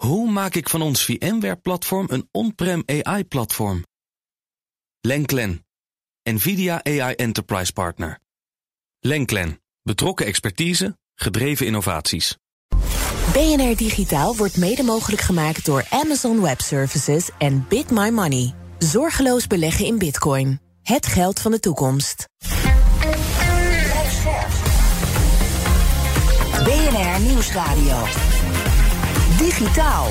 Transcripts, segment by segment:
Hoe maak ik van ons VMware-platform een on-prem AI-platform? Lenklen, NVIDIA AI Enterprise Partner. Lenklen, betrokken expertise, gedreven innovaties. BNR Digitaal wordt mede mogelijk gemaakt door Amazon Web Services en Bit My Money. Zorgeloos beleggen in bitcoin. Het geld van de toekomst. BNR Nieuwsradio. Digitaal.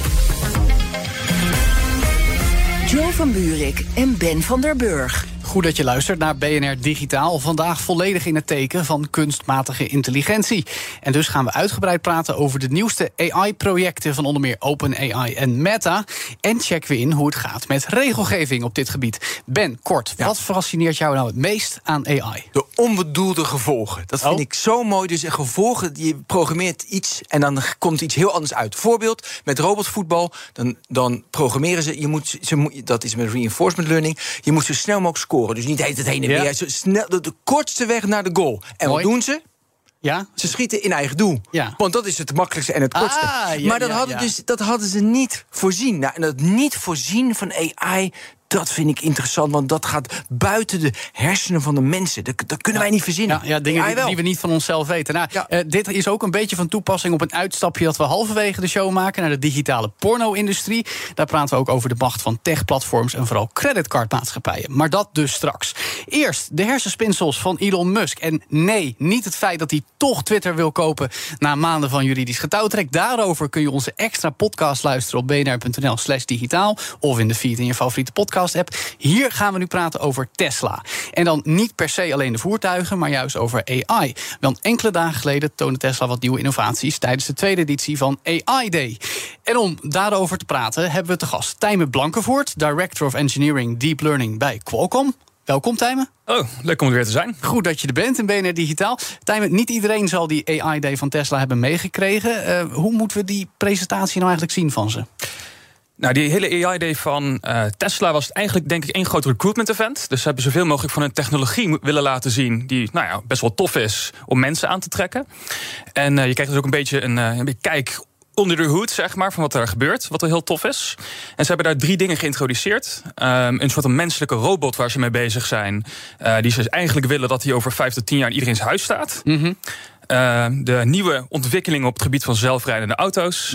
Joe van Buurik en Ben van der Burg. Goed dat je luistert naar BNR Digitaal. Vandaag volledig in het teken van kunstmatige intelligentie. En dus gaan we uitgebreid praten over de nieuwste AI-projecten van onder meer OpenAI en Meta. En checken we in hoe het gaat met regelgeving op dit gebied. Ben, kort, wat fascineert jou nou het meest aan AI? De onbedoelde gevolgen. Dat vind Oh. ik zo mooi. Dus gevolgen, je programmeert iets en dan komt iets heel anders uit. Voorbeeld, met robotvoetbal, dan, dan programmeren ze, je moet, ze, moet- dat is met reinforcement learning, je moet zo snel mogelijk scoren. Dus niet heet het heen en Ja. weer. Zo snel, de, de kortste weg naar de goal. En Mooi. wat doen ze? Ja? Ze schieten in eigen doel. Ja. Want dat is het makkelijkste en het kortste. Ah, ja, maar dat, ja, hadden ja. Dus, dat hadden ze niet voorzien. Nou, en dat niet voorzien van AI, dat vind ik interessant. Want dat gaat buiten de hersenen van de mensen. Dat, dat kunnen wij niet verzinnen. Ja, ja dingen die, we niet van onszelf weten. Nou, Ja. eh, dit is ook een beetje van toepassing op een uitstapje dat we halverwege de show maken naar de digitale porno-industrie. Daar praten we ook over de macht van tech-platforms en vooral creditcardmaatschappijen. Maar dat dus straks. Eerst de hersenspinsels van Elon Musk. En nee, niet het feit dat hij toch Twitter wil kopen na maanden van juridisch getouwtrek. Daarover kun je onze extra podcast luisteren op bnr.nl/slash digitaal of in de feed in je favoriete podcast-app. Hier gaan we nu praten over Tesla. En dan niet per se alleen de voertuigen, maar juist over AI. Want enkele dagen geleden toonde Tesla wat nieuwe innovaties tijdens de tweede editie van AI Day. En om daarover te praten hebben we te gast Tijme Blankenvoort, Director of Engineering Deep Learning bij Qualcomm. Welkom, Tijme. Oh, leuk om er weer te zijn. Goed dat je er bent in BNR Digitaal. Tijme, niet iedereen zal die AI Day van Tesla hebben meegekregen. Eh, hoe moeten we die presentatie nou eigenlijk zien van ze? Nou, die hele AI-day van eh, Tesla was eigenlijk denk ik één groot recruitment-event. Dus ze hebben zoveel mogelijk van hun technologie willen laten zien... die nou ja, best wel tof is om mensen aan te trekken. En eh, je krijgt dus ook een beetje een, eh, een kijk onder de hoed, zeg maar, van wat er gebeurt. Wat wel heel tof is. En ze hebben daar drie dingen geïntroduceerd. Ehm, een soort van menselijke robot waar ze mee bezig zijn. die ze eigenlijk willen dat hij over vijf tot tien jaar in iedereen's huis staat. Eh, de nieuwe ontwikkelingen op het gebied van zelfrijdende auto's.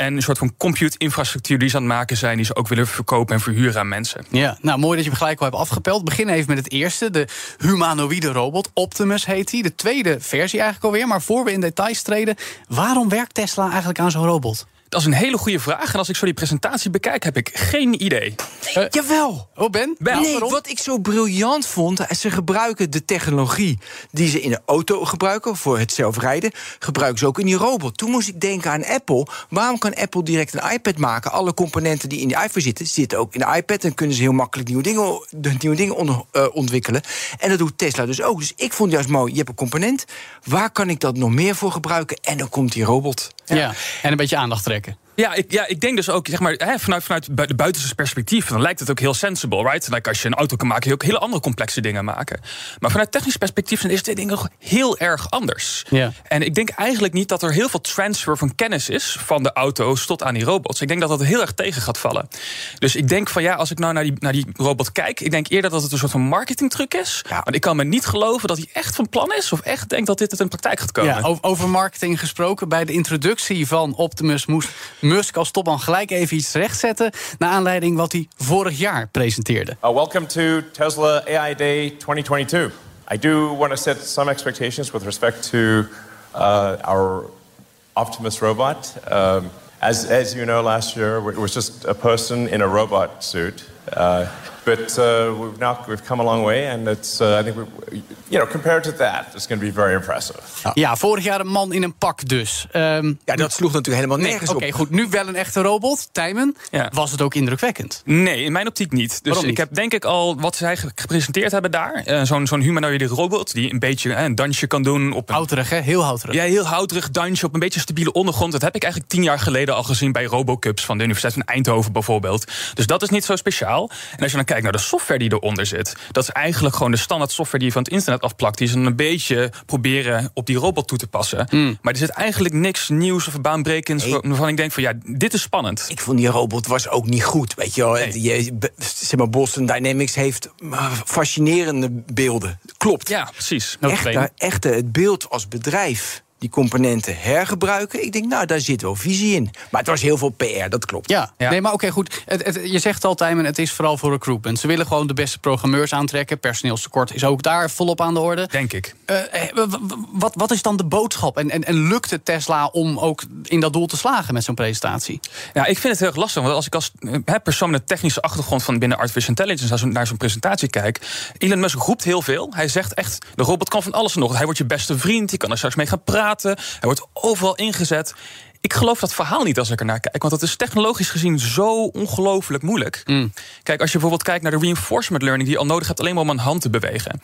En een soort van compute-infrastructuur die ze aan het maken zijn, die ze ook willen verkopen en verhuren aan mensen. Ja, nou mooi dat je hem gelijk al hebt afgepeld. Begin even met het eerste, de humanoïde robot. Optimus heet hij. De tweede versie eigenlijk alweer. Maar voor we in details treden, waarom werkt Tesla eigenlijk aan zo'n robot? Dat is een hele goede vraag. En als ik zo die presentatie bekijk, heb ik geen idee. Jawel. Oh, Ben? Ben, Nee, waarom? wat ik zo briljant vond, eh, ze gebruiken de technologie die ze in de auto gebruiken voor het zelfrijden, gebruiken ze ook in die robot. Toen moest ik denken aan Apple. Waarom kan Apple direct een iPad maken? Alle componenten die in die iPhone zitten, zitten ook in de iPad en kunnen ze heel makkelijk nieuwe dingen, de nieuwe dingen eh, ontwikkelen. En dat doet Tesla dus ook. Dus ik vond juist mooi, je hebt een component. Waar kan ik dat nog meer voor gebruiken? En dan komt die robot. Ja. en een beetje aandacht trekken. Ja, ik, ja, ik denk dus ook, zeg maar, hè, vanuit, vanuit de buitenste perspectief, dan lijkt het ook heel sensible, right? Like als je een auto kan maken, kun je ook hele andere complexe dingen maken. Maar vanuit technisch perspectief zijn deze twee dingen nog heel erg anders. Ja. En ik denk eigenlijk niet dat er heel veel transfer van kennis is van de auto's tot aan die robots. Ik denk dat dat heel erg tegen gaat vallen. Dus ik denk van ja, als ik nou naar die, naar die robot kijk, ik denk eerder dat het een soort van marketingtruc is. Ja. Want ik kan me niet geloven dat hij echt van plan is of echt denkt dat dit het in praktijk gaat komen. Ja, over marketing gesproken. Bij de introductie van Optimus moest Musk als topman gelijk even iets rechtzetten. Naar aanleiding wat hij vorig jaar presenteerde. Uh, welcome to Tesla AI Day 2022. I do want to set some expectations with respect to uh, our Optimus robot. Um, as, as you know, last year it was just a person in a robot suit. Uh, but uh, we've now we've come a long way, and it's uh, I think we, you know compared to that, it's going to be very impressive. Ja, vorig jaar een man in een pak dus. Ehm, Ja, dat sloeg natuurlijk helemaal nee, nergens Oké, op. goed. Nu wel een echte robot. Tijmen, Ja. was het ook indrukwekkend? Nee, in mijn optiek niet. Dus Waarom niet? ik heb denk ik al wat zij ge- gepresenteerd hebben daar. eh, Zo'n zo'n humanoïde robot die een beetje eh, een dansje kan doen op een Houterig, hè? Heel houterig. ja, heel houterig dansje op een beetje stabiele ondergrond. Dat heb ik eigenlijk tijn jaar geleden al gezien bij Robocups van de Universiteit van Eindhoven bijvoorbeeld. Dus dat is niet zo speciaal. En als je dan kijkt naar de software die eronder zit, dat is eigenlijk gewoon de standaard software die je van het internet afplakt. Die ze een beetje proberen op die robot toe te passen. Hmm. Maar er zit eigenlijk niks nieuws of baanbrekends waarvan ik denk van ja, dit is spannend. Ik vond die robot was ook niet goed, weet je wel. Je, be- zeg maar, Boston Dynamics heeft uh, fascinerende beelden. Klopt. Ja, precies. Echt, echt het beeld als bedrijf die componenten hergebruiken. Ik denk, nou, daar zit wel visie in. Maar het was heel veel PR, dat klopt. Ja, nee, maar oké, goed. Het, het- je zegt altijd, en het is vooral voor recruitment. Ze willen gewoon de beste programmeurs aantrekken. Personeelstekort is ook daar volop aan de orde. Denk ik. Eh, eh, wat, wat is dan de boodschap? En, en, en lukt het Tesla om ook in dat doel te slagen met zo'n presentatie? Ja, ik vind het heel erg lastig. Want als ik als hè, persoon met een technische achtergrond van binnen artificial intelligence naar zo'n, naar zo'n presentatie kijk. Elon Musk roept heel veel. Hij zegt echt: de robot kan van alles en nog. Hij wordt je beste vriend. Je kan er straks mee gaan praten. Hij wordt overal ingezet. Ik geloof dat verhaal niet als ik er naar kijk. Want dat is technologisch gezien zo ongelooflijk moeilijk. Kijk, als je bijvoorbeeld kijkt naar de reinforcement learning... die je al nodig hebt alleen maar om een hand te bewegen.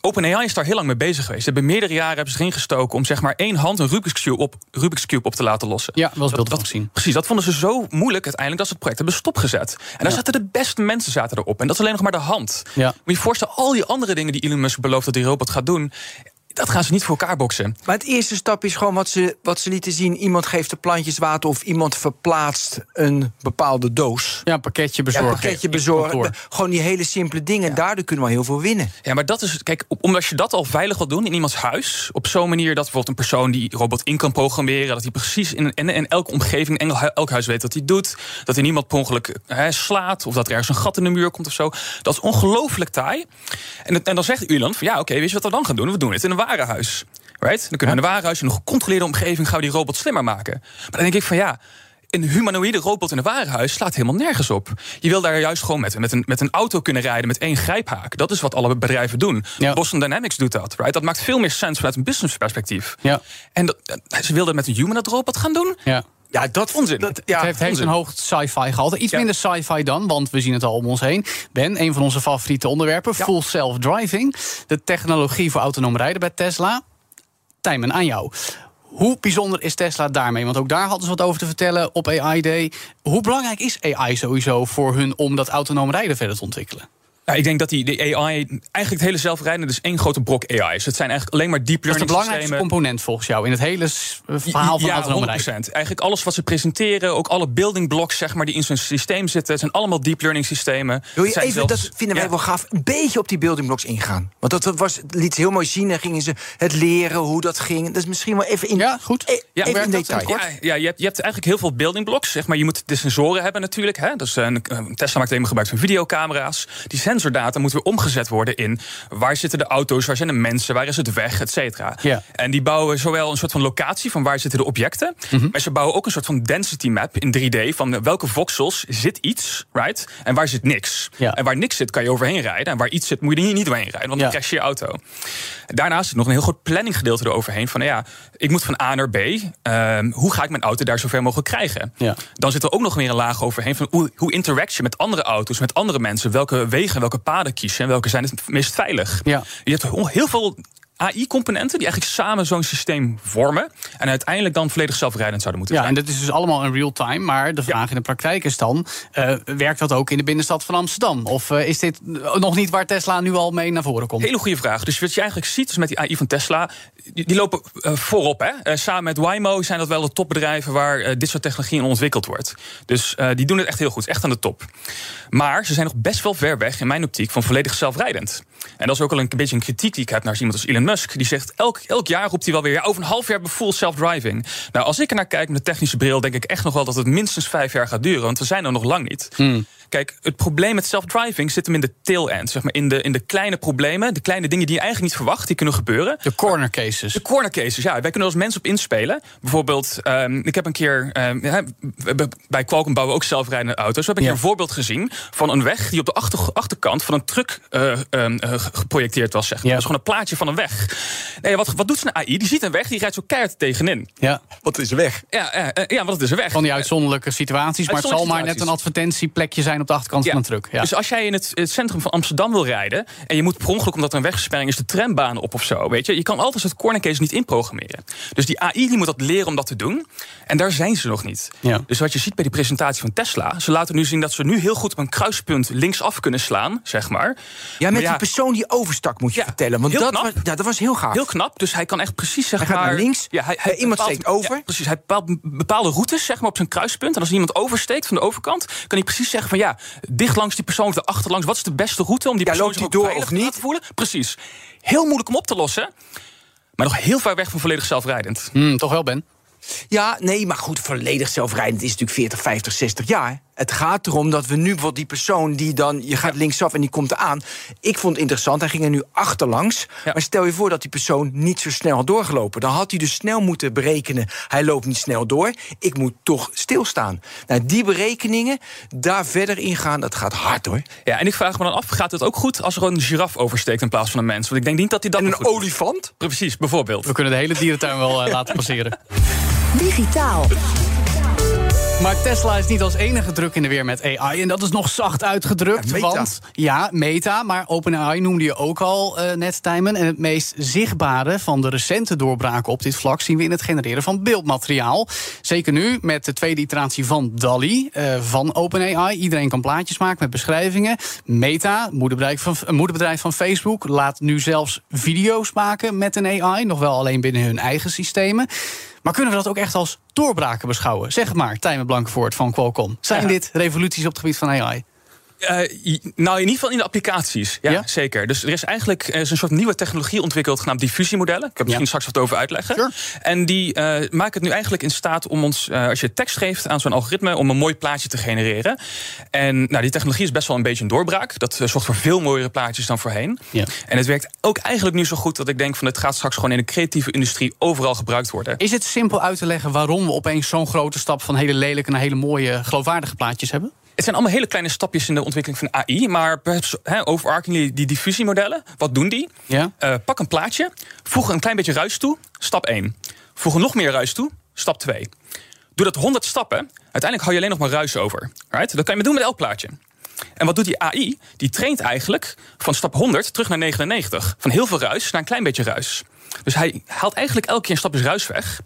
OpenAI is daar heel lang mee bezig geweest. Ze hebben meerdere jaren hebben ze erin gestoken... om zeg maar één hand een Rubik's Cube op, Rubik's Cube op te laten lossen. Ja, wel beeld dat- gezien. Precies, dat vonden ze zo moeilijk uiteindelijk... dat ze het project hebben stopgezet. En daar zaten de beste mensen zaten erop. En dat is alleen nog maar de hand. Ja. Moet je je voorstellen, al die andere dingen die Elon Musk belooft... dat die robot gaat doen... dat gaan ze niet voor elkaar boksen. Maar het eerste stap is gewoon wat ze, wat ze lieten zien. Iemand geeft de plantjes water of iemand verplaatst een bepaalde doos. Ja, een pakketje Ja, bezorgen. een pakketje bezorgen. Gewoon die hele simpele dingen. Daardoor kunnen we heel veel winnen. Ja, maar dat is, kijk, omdat je dat al veilig wil doen in iemands huis, op zo'n manier dat bijvoorbeeld een persoon die robot in kan programmeren, dat hij precies in, in elke omgeving, in elk, huis weet wat hij doet, dat hij niemand per ongeluk hè, slaat, of dat er ergens een gat in de muur komt of zo. Dat is ongelooflijk taai. En, en dan zegt Uland van ja, oké, weet je wat we dan gaan doen? We doen het in een warenhuis. Right? Dan kunnen we een warenhuis in een gecontroleerde omgeving gaan we die robot slimmer maken. Maar dan denk ik van ja. Een humanoïde robot in een warenhuis slaat helemaal nergens op. Je wil daar juist gewoon met, met, een, met een auto kunnen rijden met één grijphaak. Dat is wat alle bedrijven doen. Ja. Boston Dynamics doet dat. Right? Dat maakt veel meer sens vanuit een business perspectief. Ja. En dat, ze wilden met een humanoid robot gaan doen. Ja. Ja, dat Onzin. Dat, Het ja, het heeft, heeft een hoog sci-fi gehalte. Iets Ja. minder sci-fi dan, want we zien het al om ons heen. Ben, een van onze favoriete onderwerpen, full self-driving. De technologie voor autonoom rijden bij Tesla. Tijmen, aan jou. Hoe bijzonder is Tesla daarmee? Want ook daar hadden ze wat over te vertellen op AI Day. Hoe belangrijk is AI sowieso voor hun om dat autonoom rijden verder te ontwikkelen? Ja, ik denk dat die, de AI, eigenlijk het hele zelfrijdende is één grote brok AI is. Het zijn eigenlijk alleen maar deep Dat is de learning belangrijkste systemen. component volgens jou in het hele verhaal van ja, autonoom 100%. rijden. Eigenlijk alles wat ze presenteren, ook alle building blocks zeg maar, die in zo'n systeem zitten, zijn allemaal deep learning systemen. Wil je even, zelfs- dat vinden wij Ja. wel gaaf, een beetje op die building blocks ingaan? Want dat was, het liet heel mooi zien. Dan gingen ze het leren, hoe dat ging. Dat is misschien wel even in, Ja, goed. e- Ja, even in dat detail. Ja, ja je, hebt, je hebt eigenlijk heel veel building blocks. Zeg maar. Je moet de sensoren hebben natuurlijk. Hè? Dus een, een Tesla maakt helemaal gebruik van videocamera's. Die sensordata moet weer omgezet worden in... waar zitten de auto's, waar zijn de mensen, waar is het weg, et cetera. En die bouwen zowel een soort van locatie van waar zitten de objecten... maar ze bouwen ook een soort van density map in 3D... van welke voxels zit iets, right? En waar zit niks. En waar niks zit, kan je overheen rijden. En waar iets zit, moet je er niet doorheen rijden, want dan crash je je auto. Daarnaast zit nog een heel groot planninggedeelte eroverheen. Van nou ja, ik moet van A naar B. Ehm, hoe ga ik mijn auto daar zover mogelijk krijgen? Dan zit er ook nog weer een laag overheen van hoe, hoe interact je met andere auto's, met andere mensen. Welke wegen, welke paden kiezen en welke zijn het meest veilig. Ja. Je hebt heel veel AI-componenten die eigenlijk samen zo'n systeem vormen. En uiteindelijk dan volledig zelfrijdend zouden moeten Ja, zijn. en dat is dus allemaal in real time. Maar de vraag in de praktijk is dan: eh, werkt dat ook in de binnenstad van Amsterdam? Of eh, is dit nog niet waar Tesla nu al mee naar voren komt? Hele goede vraag. Dus wat je eigenlijk ziet is met die AI van Tesla, die, die lopen eh, voorop. Hè? Samen met Waymo zijn dat wel de topbedrijven waar dit soort technologie in ontwikkeld wordt. Dus die doen het echt heel goed, echt aan de top. Maar ze zijn nog best wel ver weg in mijn optiek van volledig zelfrijdend. En dat is ook al een beetje een kritiek die ik heb naar iemand als Elon Musk. Die zegt elk, elk jaar roept hij wel weer, over een half jaar full self-driving. Nou, als ik er naar kijk met de technische bril, denk ik echt nog wel dat het minstens vijf jaar gaat duren. Want we zijn er nog lang niet. Kijk, het probleem met self-driving zit hem in de tail end. Zeg maar in de, in de kleine problemen, de kleine dingen die je eigenlijk niet verwacht, die kunnen gebeuren. De corner cases. De corner cases, ja. Wij kunnen er als mensen op inspelen. Bijvoorbeeld, ehm, ik heb een keer... ehm, bij Qualcomm bouwen we ook zelfrijdende auto's. We hebben een Ja. keer een voorbeeld gezien van een weg... die op de achter, achterkant van een truck eh, ehm, eh, geprojecteerd was. Zeg maar. Ja. Dat is gewoon een plaatje van een weg. Nee, wat, wat doet zo'n AI? Die ziet een weg, die rijdt zo keihard tegenin. Ja, Wat is weg? Ja, eh, ja want het is een weg. van die uitzonderlijke situaties. Maar het zal maar net een advertentieplekje zijn op op de achterkant van een truck. Ja. Dus als jij in het, het, centrum van Amsterdam wil rijden... en je moet per ongeluk, omdat er een wegsperring is... de trambaan op of zo, weet je... je kan altijd het corner case niet inprogrammeren. Dus die AI die moet dat leren om dat te doen. En daar zijn ze nog niet. Ja. Dus wat je ziet bij die presentatie van Tesla... ze laten nu zien dat ze nu heel goed op een kruispunt linksaf kunnen slaan, zeg maar. Ja, met Maar die persoon die overstak moet je Ja, vertellen. Want heel dat knap. was, ja, dat was heel gaaf. Heel knap, dus hij kan echt precies zeg Hij gaat maar... naar links, Ja, hij, eh, iemand bepaalt- steekt over. ja, precies, hij bepaalt bepaalde routes zeg maar, op zijn kruispunt. En als iemand oversteekt van de overkant... kan hij precies zeggen van ja, dicht langs die persoon of achterlangs... wat is de beste route om die Ja, persoon loopt die door veilig of te niet? laten voelen? Precies. Heel moeilijk om op te lossen. Maar nog heel ver weg van volledig zelfrijdend. Hmm, toch wel, Ben? Ja, nee, maar goed, volledig zelfrijdend is natuurlijk 40, 50, 60 jaar. Het gaat erom dat we nu bijvoorbeeld die persoon die dan... je gaat linksaf en die komt eraan. Ik vond het interessant, hij ging er nu achterlangs. Ja. Maar stel je voor dat die persoon niet zo snel had doorgelopen. Dan had hij dus snel moeten berekenen... hij loopt niet snel door, ik moet toch stilstaan. Nou, die berekeningen, daar verder in gaan, dat gaat hard hoor. Ja, en ik vraag me dan af, gaat het ook goed als er een giraf oversteekt in plaats van een mens? Want ik denk niet dat hij dat En een olifant? Precies, bijvoorbeeld. We kunnen de hele dierentuin wel eh, laten passeren. Digitaal. Maar Tesla is niet als enige druk in de weer met AI. En dat is nog zacht uitgedrukt. Ja, Meta. Want ja, Meta, maar OpenAI noemde je ook al eh, net, Tijmen. En het meest zichtbare van de recente doorbraken op dit vlak zien we in het genereren van beeldmateriaal. Zeker nu met de tweede iteratie van DALI eh, van OpenAI. Iedereen kan plaatjes maken met beschrijvingen. Meta, moederbedrijf van, een moederbedrijf van Facebook, laat nu zelfs video's maken met een AI. Nog wel alleen binnen hun eigen systemen. Maar kunnen we dat ook echt als doorbraken beschouwen? Zeg maar, Tijmen Blankenvoort van Qualcomm. Zijn Ja. dit revoluties op het gebied van AI? Eh, nou, in ieder geval in de applicaties. Ja, Ja? zeker. Dus er is eigenlijk er is een soort nieuwe technologie ontwikkeld genaamd diffusiemodellen. Ik heb misschien straks wat over uitleggen. Sure. En die eh, maken het nu eigenlijk in staat om ons, eh, als je tekst geeft aan zo'n algoritme, om een mooi plaatje te genereren. En nou, die technologie is best wel een beetje een doorbraak. Dat eh, zorgt voor veel mooiere plaatjes dan voorheen. Ja. En het werkt ook eigenlijk nu zo goed dat ik denk van het gaat straks gewoon in de creatieve industrie overal gebruikt worden. Is het simpel uit te leggen waarom we opeens zo'n grote stap van hele lelijke naar hele mooie, geloofwaardige plaatjes hebben? Het zijn allemaal hele kleine stapjes in de ontwikkeling van AI. Maar overarchingly die diffusiemodellen, wat doen die? Ja. Eh, pak een plaatje, voeg een klein beetje ruis toe, stap 1. Voeg nog meer ruis toe, stap 2. Doe dat 100 stappen, uiteindelijk hou je alleen nog maar ruis over. Right? Dat kan je doen met elk plaatje. En wat doet die AI? Die traint eigenlijk van stap 100 terug naar 99. Van heel veel ruis naar een klein beetje ruis. Dus hij haalt eigenlijk elke keer een stapjes ruis weg.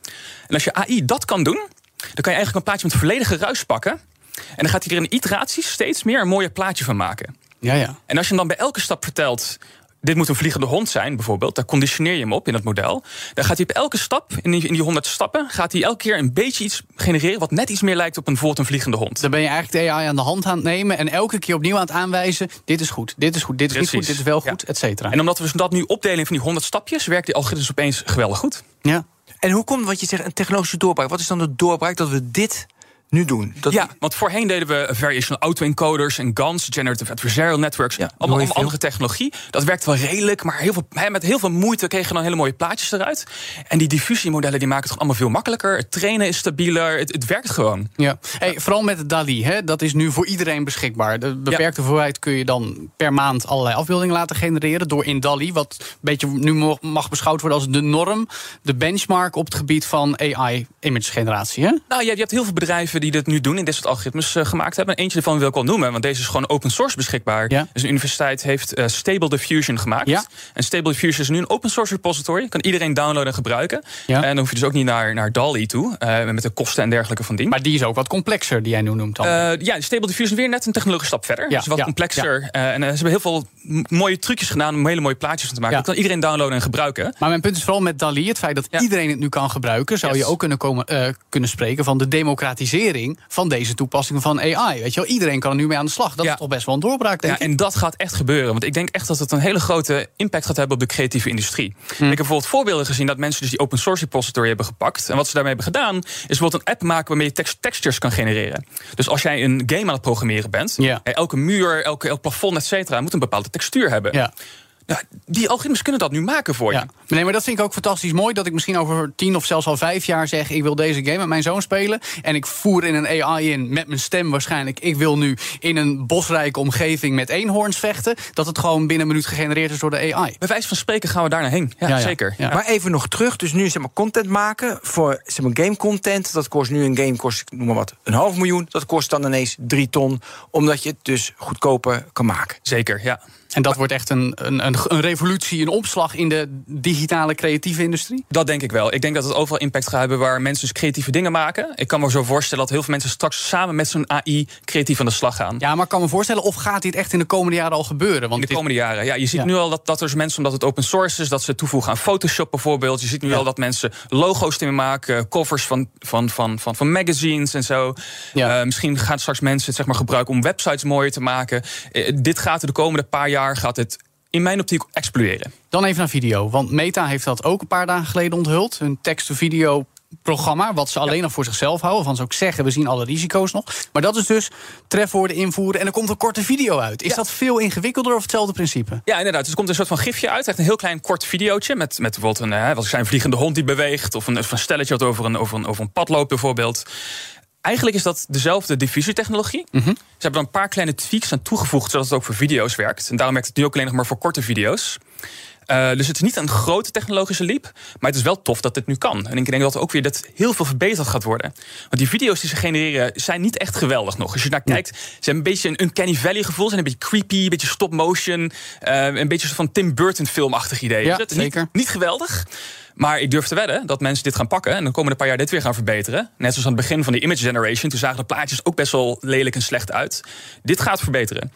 En als je AI dat kan doen, dan kan je eigenlijk een plaatje met volledige ruis pakken. En dan gaat hij er in iteraties steeds meer een mooier plaatje van maken. Ja, ja. En als je hem dan bij elke stap vertelt. Dit moet een vliegende hond zijn, bijvoorbeeld. Daar conditioneer je hem op in het model. Dan gaat hij op elke stap, in die, in die 100 stappen, gaat hij elke keer een beetje iets genereren. wat net iets meer lijkt op een, bijvoorbeeld een vliegende hond. Dan ben je eigenlijk de AI aan de hand aan het nemen en elke keer opnieuw aan het aanwijzen: dit is goed, dit is goed, dit is niet goed, dit is wel Ja. goed, et cetera. En omdat we dat nu opdelen van die 100 stapjes, werkt die algoritmes opeens geweldig goed. Ja. En hoe komt wat je zegt, een technologische doorbraak? Wat is dan de doorbraak dat we dit nu doen? Dat ja, want voorheen deden we variational auto-encoders en GANs, generative adversarial networks, Ja, allemaal, allemaal andere technologie. Dat werkte wel redelijk, maar heel veel, met heel veel moeite kregen we dan hele mooie plaatjes eruit. En die diffusiemodellen die maken het toch allemaal veel makkelijker. Het trainen is stabieler, het, het werkt gewoon. Ja. Hey, vooral met DALI, hè, dat is nu voor iedereen beschikbaar. De beperkte hoeveelheid kun je dan per maand allerlei afbeeldingen laten genereren door in DALI, wat een beetje nu mag beschouwd worden als de norm, de benchmark op het gebied van AI-image generatie. Hè? Nou, je, je hebt heel veel bedrijven die dit nu doen, in dit soort algoritmes eh, gemaakt hebben. En eentje daarvan wil ik wel noemen, want deze is gewoon open source beschikbaar. Ja. Dus een universiteit heeft eh, Stable Diffusion gemaakt. Ja. En Stable Diffusion is nu een open source repository. Kan iedereen downloaden en gebruiken. Ja. En dan hoef je dus ook niet naar, naar DALI toe, eh, met de kosten en dergelijke van dien. Maar die is ook wat complexer, die jij nu noemt dan. Ja, Stable Diffusion is weer net een technologische stap verder. Ja, dus wat complexer. En ze hebben heel veel mooie trucjes gedaan om hele mooie plaatjes van te maken. Ja. Dat kan iedereen downloaden en gebruiken. Maar mijn punt is vooral met DALI, het feit dat Ja. iedereen het nu kan gebruiken, zou Yes. je ook kunnen, komen, eh, kunnen spreken van de democratisering van deze toepassingen van AI. Weet je wel, iedereen kan er nu mee aan de slag. Dat Ja. is toch best wel een doorbraak, denk Ja, ik. en dat gaat echt gebeuren. Want ik denk echt dat het een hele grote impact gaat hebben op de creatieve industrie. Hm. Ik heb bijvoorbeeld voorbeelden gezien dat mensen dus die open source repository hebben gepakt. En wat ze daarmee hebben gedaan, is bijvoorbeeld een app maken waarmee je tekst, textures kan genereren. Dus als jij een game aan het programmeren bent, eh, elke muur, elke, elk plafond, et cetera, moet een bepaalde textuur hebben. Ja. Ja, die algoritmes kunnen dat nu maken voor je. Ja. Nee, maar dat vind ik ook fantastisch mooi. Dat ik misschien over tien of zelfs al vijf jaar zeg... ik wil deze game met mijn zoon spelen. En ik voer in een AI in met mijn stem waarschijnlijk... ik wil nu in een bosrijke omgeving met eenhoorns vechten. Dat het gewoon binnen een minuut gegenereerd is door de AI. Bij wijze van spreken gaan we daar naar heen. Ja, Ja, ja. zeker. Ja. Maar even nog terug. Dus nu zeg maar content maken voor zeg maar, game content. Dat kost nu een game, kost, ik noem maar wat, een half miljoen. Dat kost dan ineens drie ton. Omdat je het dus goedkoper kan maken. Zeker, ja. En dat wordt echt een, een, een, een revolutie, een opslag in de digitale creatieve industrie. Dat denk ik wel. Ik denk dat het overal impact gaat hebben waar mensen dus creatieve dingen maken. Ik kan me zo voorstellen dat heel veel mensen straks samen met zo'n AI creatief aan de slag gaan. Ja, maar ik kan me voorstellen, of gaat dit echt in de komende jaren al gebeuren? Want In de dit- komende jaren. Ja, je ziet Ja. nu al dat, dat er dus mensen, omdat het open source is, dat ze toevoegen aan Photoshop bijvoorbeeld. Je ziet nu Ja. al dat mensen logo's ermee maken, covers van, van, van, van, van magazines en zo. Ja. Eh, misschien gaan straks mensen het zeg maar, gebruiken om websites mooier te maken. Eh, dit gaat er de komende paar jaar gaat het in mijn optiek exploderen. Dan even naar video. Want Meta heeft dat ook een paar dagen geleden onthuld. Hun tekst-to-video programma, wat ze alleen nog voor zichzelf houden. Van ze ook zeggen, we zien alle risico's nog. Maar dat is dus trefwoorden invoeren en er komt een korte video uit. Is Ja. dat veel ingewikkelder of hetzelfde principe? Ja, inderdaad. Dus er komt een soort van gifje uit. Echt een heel klein kort videootje. Met, met bijvoorbeeld een, eh, wat een vliegende hond die beweegt. Of een, een stelletje wat over een, over, een, over een pad loopt bijvoorbeeld. Eigenlijk is dat dezelfde diffusietechnologie. Ze hebben er een paar kleine tweaks aan toegevoegd... zodat het ook voor video's werkt. En daarom werkt het nu ook alleen nog maar voor korte video's. Eh, dus het is niet een grote technologische leap. Maar het is wel tof dat dit nu kan. En ik denk dat ook weer dat heel veel verbeterd gaat worden. Want die video's die ze genereren zijn niet echt geweldig nog. Als je naar kijkt, ze hebben een beetje een Uncanny Valley gevoel. Ze zijn een beetje creepy, een beetje stop motion. eh, een beetje van Tim Burton filmachtig idee. Ja, Is het? zeker. Niet, niet geweldig. Maar ik durf te wedden dat mensen dit gaan pakken. En de komende paar jaar dit weer gaan verbeteren. Net zoals aan het begin van die image generation. Toen zagen de plaatjes ook best wel lelijk en slecht uit. Dit gaat verbeteren.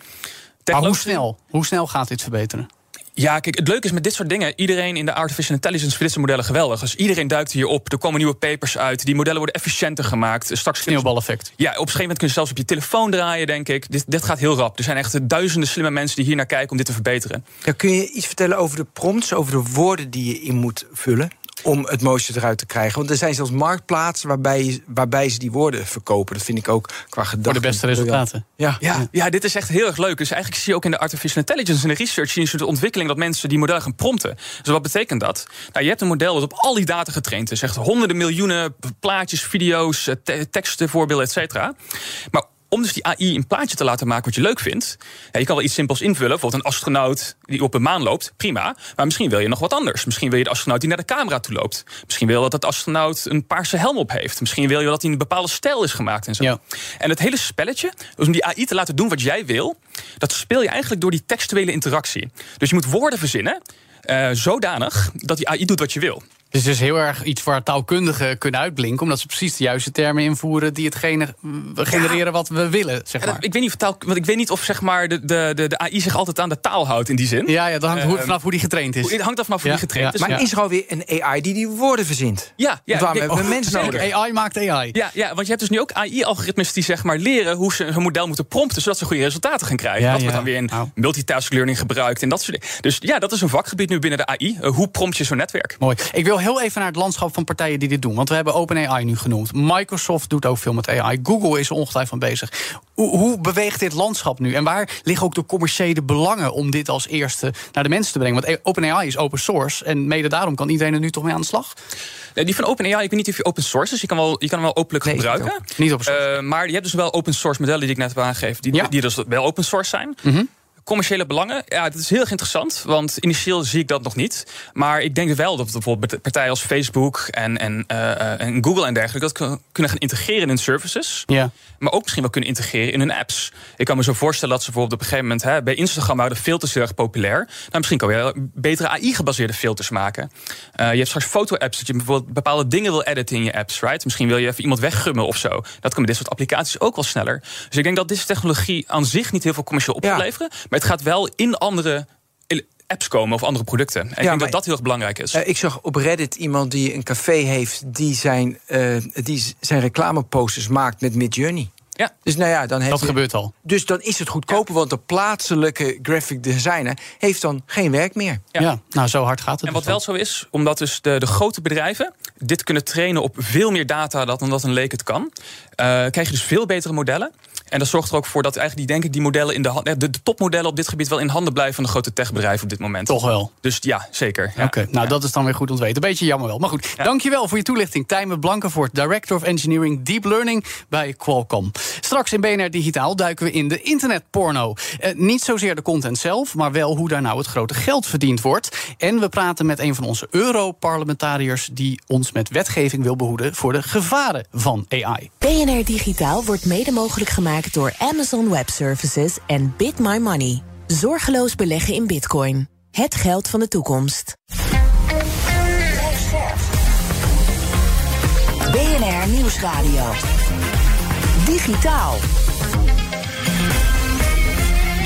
Maar hoe snel? Hoe snel gaat dit verbeteren? Ja, kijk, het leuke is met dit soort dingen... iedereen in de artificial intelligence vindt dit modellen geweldig. Dus iedereen duikt hierop. Er komen nieuwe papers uit. Die modellen worden efficiënter gemaakt. Straks Sneeuwbaleffect. Ja, op een gegeven moment kun je zelfs op je telefoon draaien, denk ik. Dit, dit gaat heel rap. Er zijn echt duizenden slimme mensen die hier naar kijken om dit te verbeteren. Ja, kun je iets vertellen over de prompts, over de woorden die je in moet vullen? Om het mooiste eruit te krijgen. Want er zijn zelfs marktplaatsen waarbij, waarbij ze die woorden verkopen. Dat vind ik ook qua gedachte. Voor de beste resultaten. Ja. Ja, ja, dit is echt heel erg leuk. Dus eigenlijk zie je ook in de artificial intelligence en de research... zie je een soort ontwikkeling dat mensen die modellen gaan prompten. Dus wat betekent dat? Nou, je hebt een model dat op al die data getraind is. Echt honderden miljoenen plaatjes, video's, eh, te- teksten, voorbeelden, et cetera. Maar om dus die AI een plaatje te laten maken wat je leuk vindt... Ja, je kan wel iets simpels invullen. Bijvoorbeeld een astronaut die op een maan loopt. Prima. Maar misschien wil je nog wat anders. Misschien wil je de astronaut die naar de camera toe loopt. Misschien wil je dat de astronaut een paarse helm op heeft. Misschien wil je dat hij in een bepaalde stijl is gemaakt en zo. Ja. En het hele spelletje, dus om die AI te laten doen wat jij wil... dat speel je eigenlijk door die textuele interactie. Dus je moet woorden verzinnen... eh, zodanig dat die AI doet wat je wil. Dus het is heel erg iets waar taalkundigen kunnen uitblinken... omdat ze precies de juiste termen invoeren... die hetgene we genereren wat we willen, zeg maar. ik, weet niet of taal, want ik weet niet of zeg maar, de, de, de, AI zich altijd aan de taal houdt in die zin. Ja, ja dat hangt Ehm, vanaf hoe die getraind is. Het hangt af vanaf hoe die getraind ja. is. Maar Ja. is er alweer een AI die die woorden verzint? ja, ja, Want hebben we oh, mensen nodig? AI maakt AI. Ja, ja, want je hebt dus nu ook AI-algoritmes die zeg maar leren hoe ze hun model moeten prompten, zodat ze goede resultaten gaan krijgen. Ja, dat wordt dan weer in multitask learning gebruikt en dat soort dingen. Dus ja, dat is een vakgebied nu binnen de AI. Eh, hoe prompt je zo'n netwerk? Mooi. Ik wil heel even naar het landschap van partijen die dit doen. Want we hebben OpenAI nu genoemd. Microsoft doet ook veel met AI. Google is er ongetwijfeld mee bezig. Hoe, hoe beweegt dit landschap nu? En waar liggen ook de commerciële belangen om dit als eerste naar de mensen te brengen? Want OpenAI is open source. En mede daarom kan iedereen er nu toch mee aan de slag? Eh, die van OpenAI, ik weet niet of je open source is. Je kan, wel, je kan hem wel openlijk Nee, gebruiken. niet Niet open source. Eh, maar je hebt dus wel open source modellen die ik net heb aangegeven. Die, Ja. die dus wel open source zijn. Mhm. Commerciële belangen, ja, dat is heel erg interessant. Want initieel zie ik dat nog niet. Maar ik denk wel dat bijvoorbeeld partijen als Facebook en, en, eh, eh, en Google en dergelijke... dat kun- kunnen gaan integreren in hun services. Ja. Maar ook misschien wel kunnen integreren in hun apps. Ik kan me zo voorstellen dat ze bijvoorbeeld op een gegeven moment... Hè, bij Instagram de filters heel erg populair. Nou, misschien kan je betere AI-gebaseerde filters maken. Eh, je hebt straks foto-apps dat je bijvoorbeeld bepaalde dingen wil editen in je apps. Right? Misschien wil je even iemand weggummen of zo. Dat kan met dit soort applicaties ook wel sneller. Dus ik denk dat deze technologie aan zich niet heel veel commercieel op Ja. leveren. Maar het gaat wel in andere apps komen of andere producten. En ik denk dat dat heel erg belangrijk is. Eh, ik zag op Reddit iemand die een café heeft... die zijn, eh, die zijn reclameposters maakt met Midjourney. ja. Dus nou ja, dan heeft Dat gebeurt al. Dus dan is het goedkoper, want de plaatselijke graphic designer heeft dan geen werk meer. Ja. Ja. Nou, zo hard gaat het. En wat dus wel zo is, omdat dus de, de grote bedrijven dit kunnen trainen op veel meer data dan dat een leek het kan, krijg je dus veel betere modellen. En dat zorgt er ook voor dat eigenlijk die, denk ik, die modellen in de hand. De, de topmodellen op dit gebied wel in handen blijven van de grote techbedrijven op dit moment. Toch wel. Dus ja, zeker. Ja. Oké, nou dat is dan weer goed ontweten. Beetje jammer wel. Maar goed, dankjewel voor je toelichting. Tijmen Blankenvoort, Director of Engineering Deep Learning bij Qualcomm. Straks in BNR Digitaal duiken we in de internetporno. Eh, niet zozeer de content zelf, maar wel hoe daar nou het grote geld verdiend wordt. En we praten met een van onze Europarlementariërs... die ons met wetgeving wil behoeden voor de gevaren van AI. BNR Digitaal wordt mede mogelijk gemaakt door Amazon Web Services en Bit My Money. Zorgeloos beleggen in bitcoin. Het geld van de toekomst. BNR Nieuwsradio. Digitaal.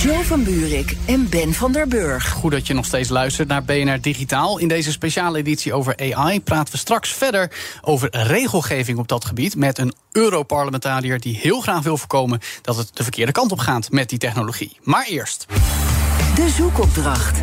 Joe van Buurik en Ben van der Burg. Goed dat je nog steeds luistert naar BNR Digitaal. In deze speciale editie over AI praten we straks verder over regelgeving op dat gebied met een Europarlementariër die heel graag wil voorkomen dat het de verkeerde kant op gaat met die technologie. Maar eerst. De zoekopdracht.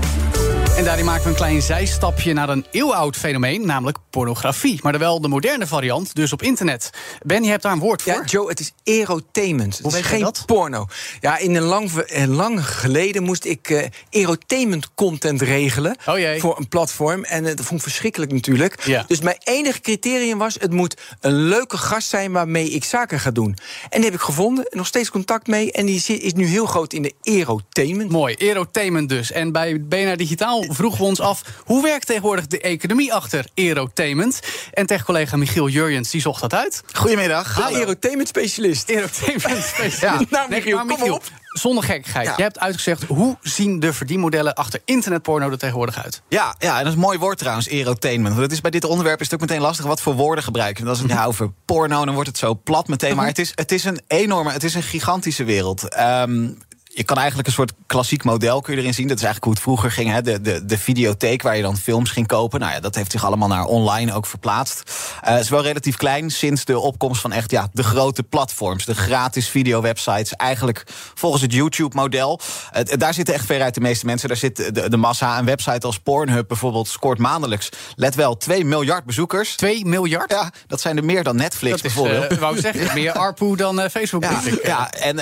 En daarin maken we een klein zijstapje naar een eeuwoud fenomeen, namelijk pornografie. Maar dan wel de moderne variant, dus op internet. Ben, je hebt daar een woord voor? Ja, Joe, het is erotainment. Hoe het is geen dat? porno. Ja, in een lang, een lang geleden moest ik eh erotainment content regelen. Oh jee. Voor een platform. En eh, dat vond ik verschrikkelijk natuurlijk. Ja. Dus mijn enige criterium was: het moet een leuke gast zijn waarmee ik zaken ga doen. En die heb ik gevonden, nog steeds contact mee. En die is nu heel groot in de erotainment. Mooi, Erotainment dus. En bij BNR Digitaal vroegen we ons af... hoe werkt tegenwoordig de economie achter Erotainment? En tech-collega Michiel Jurjens die zocht dat uit. Goedemiddag. Ah, erotainment specialist. Erotainment specialist. Ja. Nou, Michiel, maar op. Zonder gekkigheid. Ja. Je hebt uitgezegd, hoe zien de verdienmodellen achter internetporno er tegenwoordig uit? Ja, ja, en dat is een mooi woord trouwens, erotainment. Want het is bij dit onderwerp is het ook meteen lastig wat voor woorden gebruiken. En als ik het ja, over porno, dan wordt het zo plat meteen. Maar het is, het is een enorme, het is een gigantische wereld. Ehm, je kan eigenlijk een soort klassiek model kun je erin zien. Dat is eigenlijk hoe het vroeger ging. Hè? De, de, de videotheek waar je dan films ging kopen. Nou ja, dat heeft zich allemaal naar online ook verplaatst. Eh, het is wel relatief klein sinds de opkomst van echt ja, de grote platforms. De gratis videowebsites. Eigenlijk volgens het YouTube-model. Eh, daar zitten echt veruit de meeste mensen. Daar zit de, de massa. Een website als Pornhub bijvoorbeeld scoort maandelijks. Let wel, 2 miljard bezoekers. 2 miljard? Ja, dat zijn er meer dan Netflix dat is, bijvoorbeeld. eh, wou zeggen, meer ARPU dan Facebook. Ja, ja en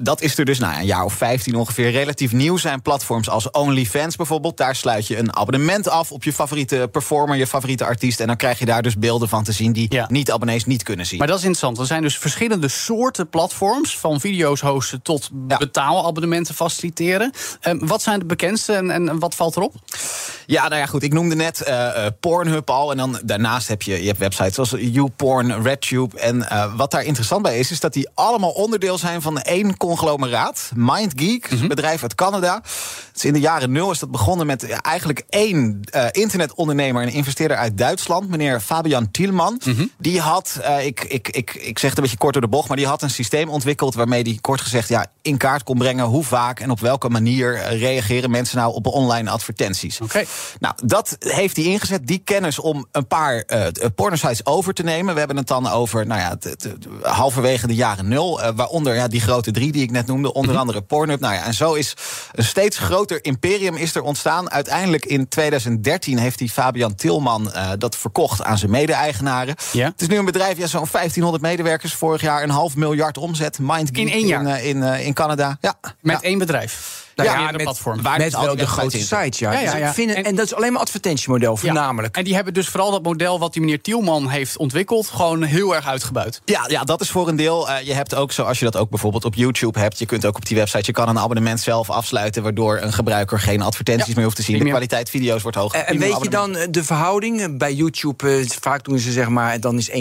dat is er dus nou, een jaar of 15 ongeveer. Relatief nieuw zijn platforms als OnlyFans bijvoorbeeld. Daar sluit je een abonnement af op je favoriete performer, je favoriete artiest. En dan krijg je daar dus beelden van te zien die Ja. niet-abonnees niet kunnen zien. Maar dat is interessant. Er zijn dus verschillende soorten platforms... van video's hosten tot Ja. betaalabonnementen faciliteren. Ehm, wat zijn de bekendste en, en wat valt erop? Ja, nou ja, goed. Ik noemde net eh, eh, Pornhub al. En dan daarnaast heb je, je hebt websites zoals YouPorn, RedTube. En eh, wat daar interessant bij is, is dat die allemaal onderdeel zijn van één conglomeraat. MindGeek, een bedrijf uit Canada. Dus in de jaren nul is dat begonnen met ja, eigenlijk één eh, internetondernemer en investeerder uit Duitsland, meneer Fabian Thielman. Die had, eh, ik, ik, ik, ik zeg het een beetje kort door de bocht, maar die had een systeem ontwikkeld waarmee die kort gezegd ja, in kaart kon brengen hoe vaak en op welke manier eh, reageren mensen nou op online advertenties. Oké. Nou, dat heeft hij ingezet, die kennis om een paar eh pornosites over te nemen. We hebben het dan over, nou ja, halverwege de jaren nul. waaronder ja, die grote drie die ik net noemde, onder andere Pornhub. Nou ja, en zo is een steeds groter imperium is er ontstaan. Uiteindelijk in 2013 heeft die Fabian Tilman eh, dat verkocht aan zijn mede-eigenaren. Ja. Het is nu een bedrijf, ja, zo'n 1500 medewerkers. Vorig jaar een half miljard omzet. Mindgeek In één jaar? In, eh, in, eh, in Canada. Ja. Met ja. één bedrijf. Nou Ja, met- platforms. Waar Met wel de grote sites, ja. Dus En- en, dat is alleen maar advertentiemodel, Ja. voornamelijk. En die hebben dus vooral dat model wat die meneer Tielman heeft ontwikkeld... gewoon heel erg uitgebuit. Ja, ja, dat is voor een deel. Eh, je hebt ook, zoals je dat ook bijvoorbeeld op YouTube hebt... je kunt ook op die website, je kan een abonnement zelf afsluiten... waardoor een gebruiker geen advertenties Ja, meer hoeft te zien. De kwaliteit video's wordt hoger. En, en weet je dan eh, de verhouding? Eh, Bij YouTube, vaak doen ze zeg maar... dan is 1%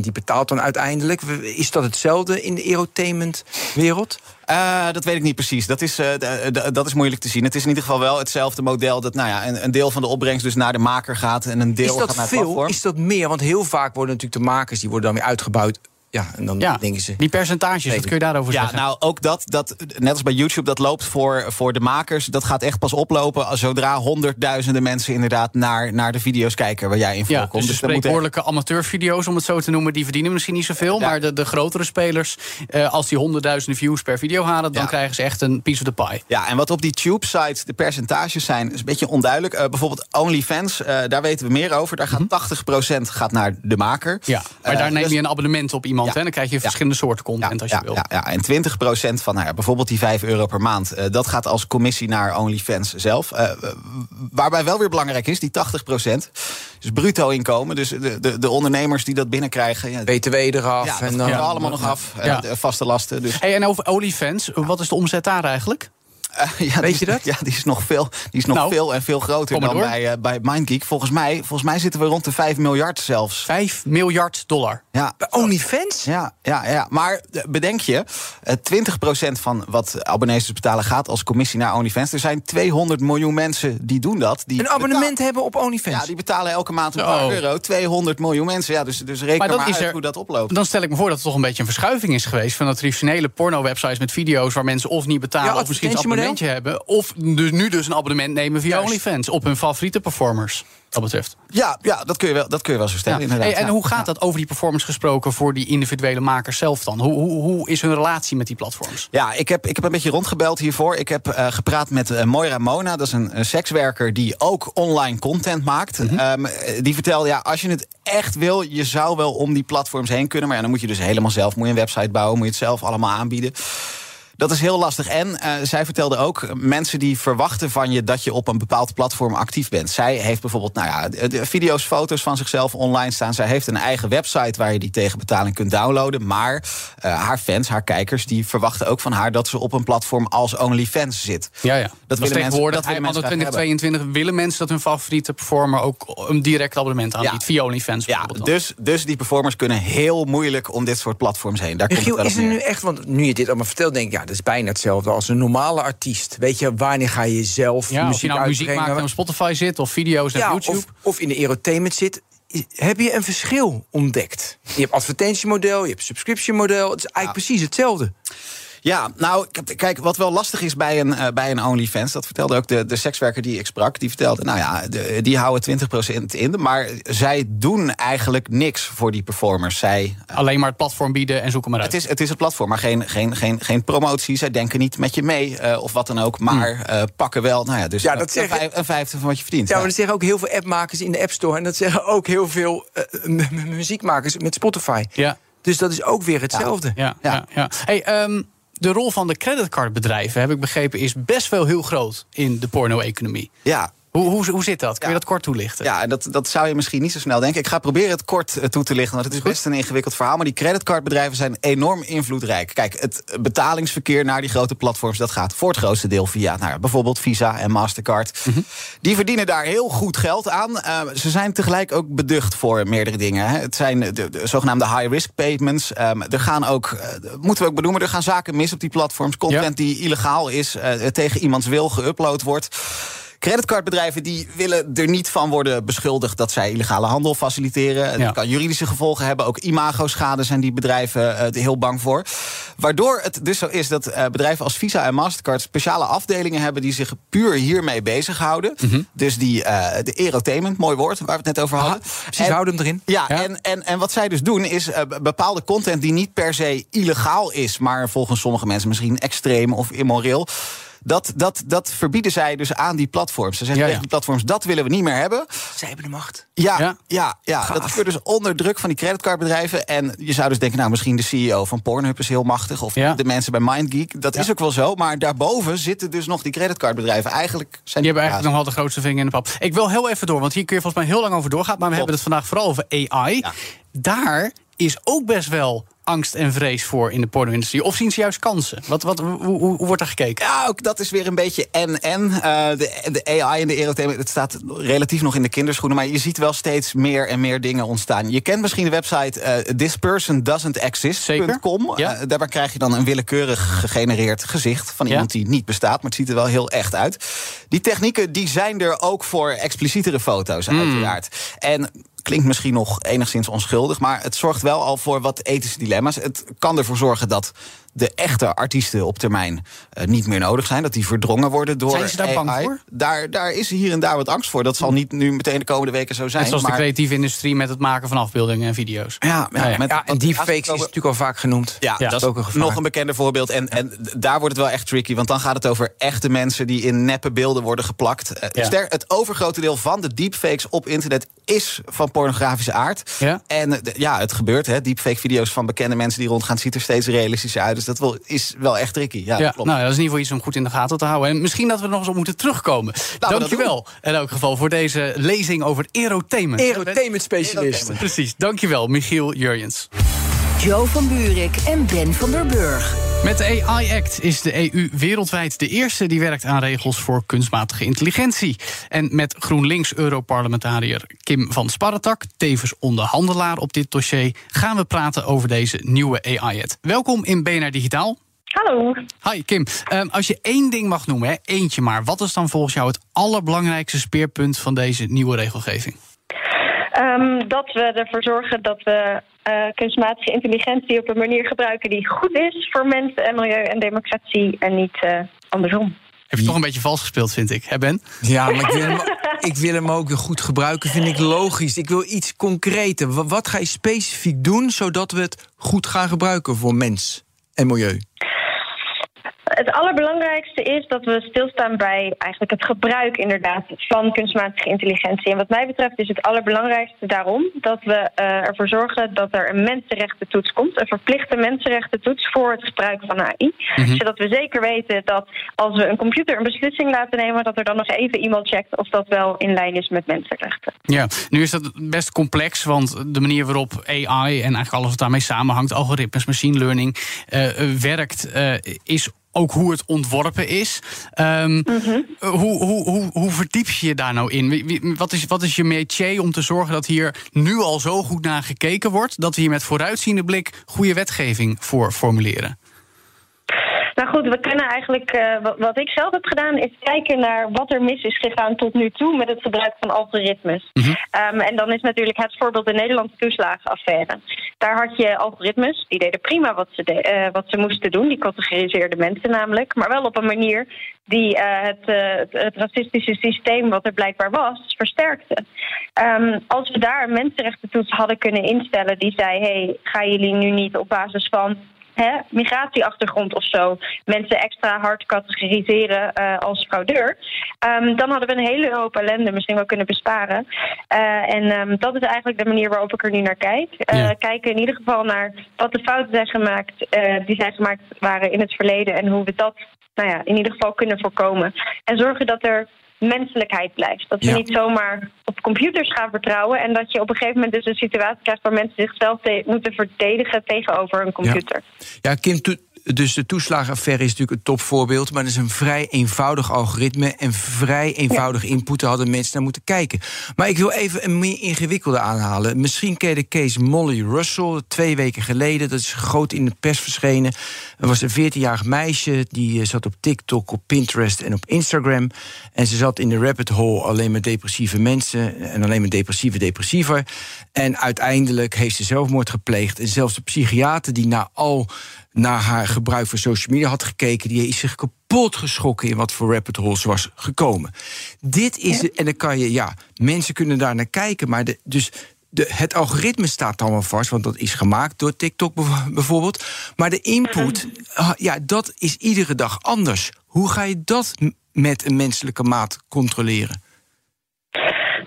die betaalt dan uiteindelijk. Is dat hetzelfde in de erotainment-wereld? Eh, dat weet ik niet precies. Dat is, eh, d- dat is moeilijk te zien. Het is in ieder geval wel hetzelfde model... dat nou ja, een, een deel van de opbrengst dus naar de maker gaat... en een deel Is gaat dat naar het veel? platform. Is dat meer? Want heel vaak worden natuurlijk de makers... die worden dan weer uitgebuit. Ja, en dan Ja, denken ze... die percentages, wat kun je daarover Ja, zeggen? nou ook dat, dat, net als bij YouTube, dat loopt voor, voor de makers. Dat gaat echt pas oplopen als zodra honderdduizenden mensen inderdaad naar, naar de video's kijken waar jij in Ja, voorkomt. dus de dat moet echt- spreekwoordelijke amateurvideo's, om het zo te noemen... die verdienen misschien niet zoveel. Ja. Maar de, de grotere spelers, eh, als die honderdduizenden views per video halen... dan Ja. krijgen ze echt een piece of the pie. Ja, en wat op die tube-sites de percentages zijn, is een beetje onduidelijk. Eh, bijvoorbeeld OnlyFans, eh, daar weten we meer over. Daar gaat 80% gaat naar de maker. Mhm. Ja, maar Eh, daar neem dus- je een abonnement op iemand iemand. Ja. Hè? Dan krijg je verschillende soorten content als je wil. Ja, ja, en 20% van nou ja, bijvoorbeeld die 5 euro per maand... eh, dat gaat als commissie naar OnlyFans zelf. Eh, waarbij wel weer belangrijk is, die 80%. Dus bruto inkomen, dus de, de, de ondernemers die dat binnenkrijgen... Ja, BTW eraf. ja, dat en dan, we allemaal nog af. eh, Ja. de vaste lasten. Dus, Hey, en over OnlyFans, wat is de omzet daar eigenlijk? Eh, ja, Weet die, je dat? Ja, die is nog veel, die is nog Nou, veel en veel groter dan door. bij, eh, bij MindGeek. Volgens mij, volgens mij zitten we rond de 5 miljard zelfs. 5 miljard dollar. Ja, Bij OnlyFans? Ja, ja, ja. maar eh, bedenk je, eh, 20% van wat abonnees dus betalen gaat als commissie naar OnlyFans. Er zijn 200 miljoen mensen die doen dat. Die Een abonnement betalen- hebben op OnlyFans? Ja, die betalen elke maand een Zo. paar euro. 200 miljoen mensen. Ja, dus, dus reken Maar maar, dat is uit er- hoe dat oploopt. Dan stel ik me voor dat er toch een beetje een verschuiving is geweest... van dat traditionele porno-websites met video's... waar mensen of niet betalen Ja, of misschien. Abonnementje hebben... of dus nu dus een abonnement nemen via Juist. OnlyFans... op hun favoriete performers, wat betreft. Ja, ja dat, kun je wel, dat kun je wel zo stellen, Ja. inderdaad. Hey, en Ja. hoe gaat dat over die performance gesproken... voor die individuele makers zelf dan? Hoe, hoe, hoe is hun relatie met die platforms? Ja, ik heb, ik heb een beetje rondgebeld hiervoor. Ik heb eh, gepraat met eh, Moira Mona. Dat is een, een sekswerker die ook online content maakt. Mhm. Ehm, eh, die vertelde, ja, als je het echt wil... je zou wel om die platforms heen kunnen. Maar ja, dan moet je dus helemaal zelf moet je een website bouwen... moet je het zelf allemaal aanbieden. Dat is heel lastig. En eh, zij vertelde ook, mensen die verwachten van je dat je op een bepaald platform actief bent. Zij heeft bijvoorbeeld nou ja, de, de video's, foto's van zichzelf online staan. Zij heeft een eigen website waar je die tegen betaling kunt downloaden. Maar eh, haar fans, haar kijkers, die verwachten ook van haar dat ze op een platform als OnlyFans zit. Ja, ja. Dat is willen mensen, tegenwoordig. dat willen mensen graag hebben. 2022 willen mensen dat hun favoriete performer... ook een direct abonnement aanbiedt Ja. via OnlyFans Ja, dus, dus die performers kunnen heel moeilijk om dit soort platforms heen. Daar komt het wel is er nu echt, want nu je dit allemaal vertelt, denk ik, ja, dat is bijna hetzelfde als een normale artiest. Weet je, wanneer ga je zelf Ja, of muziek je nou muziek maakt en op Spotify zit... of video's ja, YouTube. of, of in de aerotainment zit. Heb je een verschil ontdekt? Je hebt advertentiemodel, je hebt subscription model. Het is eigenlijk precies hetzelfde. Ja, nou, kijk, wat wel lastig is bij een, eh, bij een OnlyFans... dat vertelde ook de, de sekswerker die ik sprak... die vertelde, nou ja, de- die houden 20% in... maar zij doen eigenlijk niks voor die performers. Zij, eh, Alleen maar het platform bieden en zoeken maar uit. het, is, het is het platform, maar geen, geen, geen, geen promotie. Zij denken niet met je mee eh, of wat dan ook... maar eh, pakken wel, nou ja, dus Ja, dat een, zeggen- vijf- een vijfde van wat je verdient. Ja, maar dat zeggen ook heel veel appmakers in de App Store. En dat zeggen ook heel veel muziekmakers met Spotify. Ja, Dus dat is ook weer hetzelfde. ja, Ja. ja. ja. Hey, ehm, de rol van de creditcardbedrijven, heb ik begrepen... is best wel heel groot in de porno-economie. ja, Hoe, hoe, hoe zit dat? Kun je dat kort toelichten? Ja, dat, dat zou je misschien niet zo snel denken. Ik ga proberen het kort eh, toe te lichten, want het is best een ingewikkeld verhaal. Maar die creditcardbedrijven zijn enorm invloedrijk. Kijk, het betalingsverkeer naar die grote platforms... dat gaat voor het grootste deel via nou, bijvoorbeeld Visa en Mastercard. Die verdienen daar heel goed geld aan. Eh, ze zijn tegelijk ook beducht voor meerdere dingen. Hè. Het zijn de, de zogenaamde high-risk payments. Ehm, er gaan ook, eh, moeten we ook benoemen, er gaan zaken mis op die platforms. Content die illegaal is, tegen iemands wil geüpload wordt. Creditcardbedrijven die willen er niet van worden beschuldigd dat zij illegale handel faciliteren. Ja. Dat kan juridische gevolgen hebben. Ook imago-schade zijn die bedrijven eh, heel bang voor. Waardoor het dus zo is dat eh, bedrijven als Visa en Mastercard speciale afdelingen hebben die zich puur hiermee bezighouden. Mhm. Dus die eh, de erotainment, mooi woord, waar we het net over hadden. Precies, En- houd hem erin. ja, Ja. En, en, en wat zij dus doen is be- bepaalde content die niet per se illegaal is, maar volgens sommige mensen misschien extreem of immoreel. Dat, dat, dat verbieden zij dus aan die platforms. Ze zeggen Ja, tegen die platforms, dat willen we niet meer hebben. Zij hebben de macht. Ja, Ja. ja. ja, dat gebeurt dus onder druk van die creditcardbedrijven. En je zou dus denken, nou misschien de CEO van Pornhub is heel machtig. Of Ja. de mensen bij MindGeek. Dat Ja. is ook wel zo. Maar daarboven zitten dus nog die creditcardbedrijven. Eigenlijk zijn Die hebben eigenlijk ja, nog wel de grootste vinger in de pap. Ik wil heel even door, want hier kun je volgens mij heel lang over doorgaan. Maar we hebben het vandaag vooral over AI. Ja. Daar is ook best wel angst en vrees voor in de porno-industrie. Of zien ze juist kansen? Wat, wat, hoe, hoe, hoe wordt er gekeken? Ja, ook dat is weer een beetje en-en. Eh, de, de AI en de erothema, het staat relatief nog in de kinderschoenen... maar je ziet wel steeds meer en meer dingen ontstaan. Je kent misschien de website eh thispersondoesn'texist.com. Ja. Eh, daarbij krijg je dan een willekeurig gegenereerd gezicht... van Ja. iemand die niet bestaat, maar het ziet er wel heel echt uit. Die technieken die zijn er ook voor explicietere foto's, Hmm. uiteraard. En klinkt misschien nog enigszins onschuldig... maar het zorgt wel al voor wat ethische dilemma's. Het kan ervoor zorgen dat de echte artiesten op termijn uh, niet meer nodig zijn. Dat die verdrongen worden door Zijn ze daar AI. bang voor? Daar, daar is hier en daar wat angst voor. Dat zal niet nu meteen de komende weken zo zijn. Net zoals maar, de creatieve industrie met het maken van afbeeldingen en video's. ja, ja, Ja, met, Ja, en deepfakes is natuurlijk al vaak genoemd. Ja, Ja. dat is ook een gevaar. nog een bekender voorbeeld. En, en daar wordt het wel echt tricky. Want dan gaat het over echte mensen die in neppe beelden worden geplakt. Eh, Ja. ster- het overgrote deel van de deepfakes op internet is van pornografische aard. Ja. En eh, ja, het gebeurt. Hè. Deepfake-video's van bekende mensen die rondgaan... ziet er steeds realistischer uit. Dus dat wel, is wel echt tricky. Ja, Ja, klopt. nou, dat is in ieder geval iets om goed in de gaten te houden. En misschien dat we er nog eens op moeten terugkomen. dat Dankjewel in elk geval voor deze lezing over erotainment. Erotainment specialist. Precies, dankjewel Michiel Jurjens. Joe van Buurik en Ben van der Burg. Met de AI Act is de EU wereldwijd de eerste die werkt aan regels voor kunstmatige intelligentie. En met GroenLinks-Europarlementariër Kim van Sparretak, tevens onderhandelaar op dit dossier, gaan we praten over deze nieuwe AI Act. Welkom in BNR Digitaal. Hallo. Hi Kim, Ehm, als je één ding mag noemen, hè, eentje maar, wat is dan volgens jou het allerbelangrijkste speerpunt van deze nieuwe regelgeving? Ehm, dat we ervoor zorgen dat we eh, kunstmatige intelligentie op een manier gebruiken die goed is voor mensen en milieu en democratie en niet eh, andersom. Heb je toch een beetje vals gespeeld, vind ik, hè Ben? Ja, maar ik wil, hem, ik wil hem ook goed gebruiken, vind ik logisch. Ik wil iets concreter. Wa- Wat ga je specifiek doen zodat we het goed gaan gebruiken voor mens en milieu? Het allerbelangrijkste is dat we stilstaan bij eigenlijk het gebruik inderdaad van kunstmatige intelligentie. En wat mij betreft is het allerbelangrijkste daarom dat we eh, ervoor zorgen dat er een mensenrechtentoets komt. Een verplichte mensenrechtentoets voor het gebruik van AI. Zodat we zeker weten dat als we een computer een beslissing laten nemen, dat er dan nog even iemand checkt of dat wel in lijn is met mensenrechten. Ja, nu is dat best complex, want de manier waarop AI en eigenlijk alles wat daarmee samenhangt, algoritmes, machine learning, eh, eh, werkt, eh, is ook hoe het ontworpen is. Ehm, Mhm. eh, hoe, hoe, hoe, hoe verdiep je je daar nou in? Wat is, wat is je métier om te zorgen dat hier nu al zo goed naar gekeken wordt, dat we hier met vooruitziende blik goede wetgeving voor formuleren? Nou goed, we kunnen eigenlijk, eh, wat, ik zelf heb gedaan, is kijken naar wat er mis is gegaan tot nu toe met het gebruik van algoritmes. Ehm, en dan is natuurlijk het voorbeeld de Nederlandse toeslagenaffaire. Daar had je algoritmes, die deden prima wat ze, de- eh, wat ze moesten doen, die categoriseerden mensen namelijk, maar wel op een manier die eh, het, het, racistische systeem wat er blijkbaar was, versterkte. Ehm, als we daar een mensenrechtentoets hadden kunnen instellen die zei: hey, gaan jullie nu niet op basis van hè, migratieachtergrond of zo mensen extra hard categoriseren eh, als fraudeur, Ehm, dan hadden we een hele hoop ellende misschien wel kunnen besparen. Eh, en ehm, dat is eigenlijk de manier waarop ik er nu naar kijk. Eh, Ja. Kijken in ieder geval naar wat de fouten zijn gemaakt, die zijn gemaakt waren in het verleden en hoe we dat nou ja, in ieder geval kunnen voorkomen. En zorgen dat er menselijkheid blijft. Dat we Ja. niet zomaar op computers gaan vertrouwen en dat je op een gegeven moment dus een situatie krijgt waar mensen zichzelf te- moeten verdedigen tegenover een computer. Ja, Kim, to- dus de toeslagenaffaire is natuurlijk een topvoorbeeld... maar dat is een vrij eenvoudig algoritme... en vrij eenvoudig input, daar hadden mensen naar moeten kijken. Maar ik wil even een meer ingewikkelde aanhalen. Misschien ken je de case Molly Russell, twee weken geleden. Dat is groot in de pers verschenen. Er was een 14-jarig meisje, die eh, zat op TikTok, op Pinterest en op Instagram. En ze zat in de rabbit hole alleen maar depressieve mensen... en alleen maar depressieve depressiever. En uiteindelijk heeft ze zelfmoord gepleegd. En zelfs de psychiater die na al naar haar gebruik van social media had gekeken, die is zich kapot geschrokken in wat voor rabbit holes was gekomen. Dit is, en dan kan je, ja, mensen kunnen daar naar kijken, maar de, dus de, het algoritme staat dan wel vast, want dat is gemaakt door TikTok bijvoorbeeld. Maar de input, ah, ja, dat is iedere dag anders. Hoe ga je dat met een menselijke maat controleren?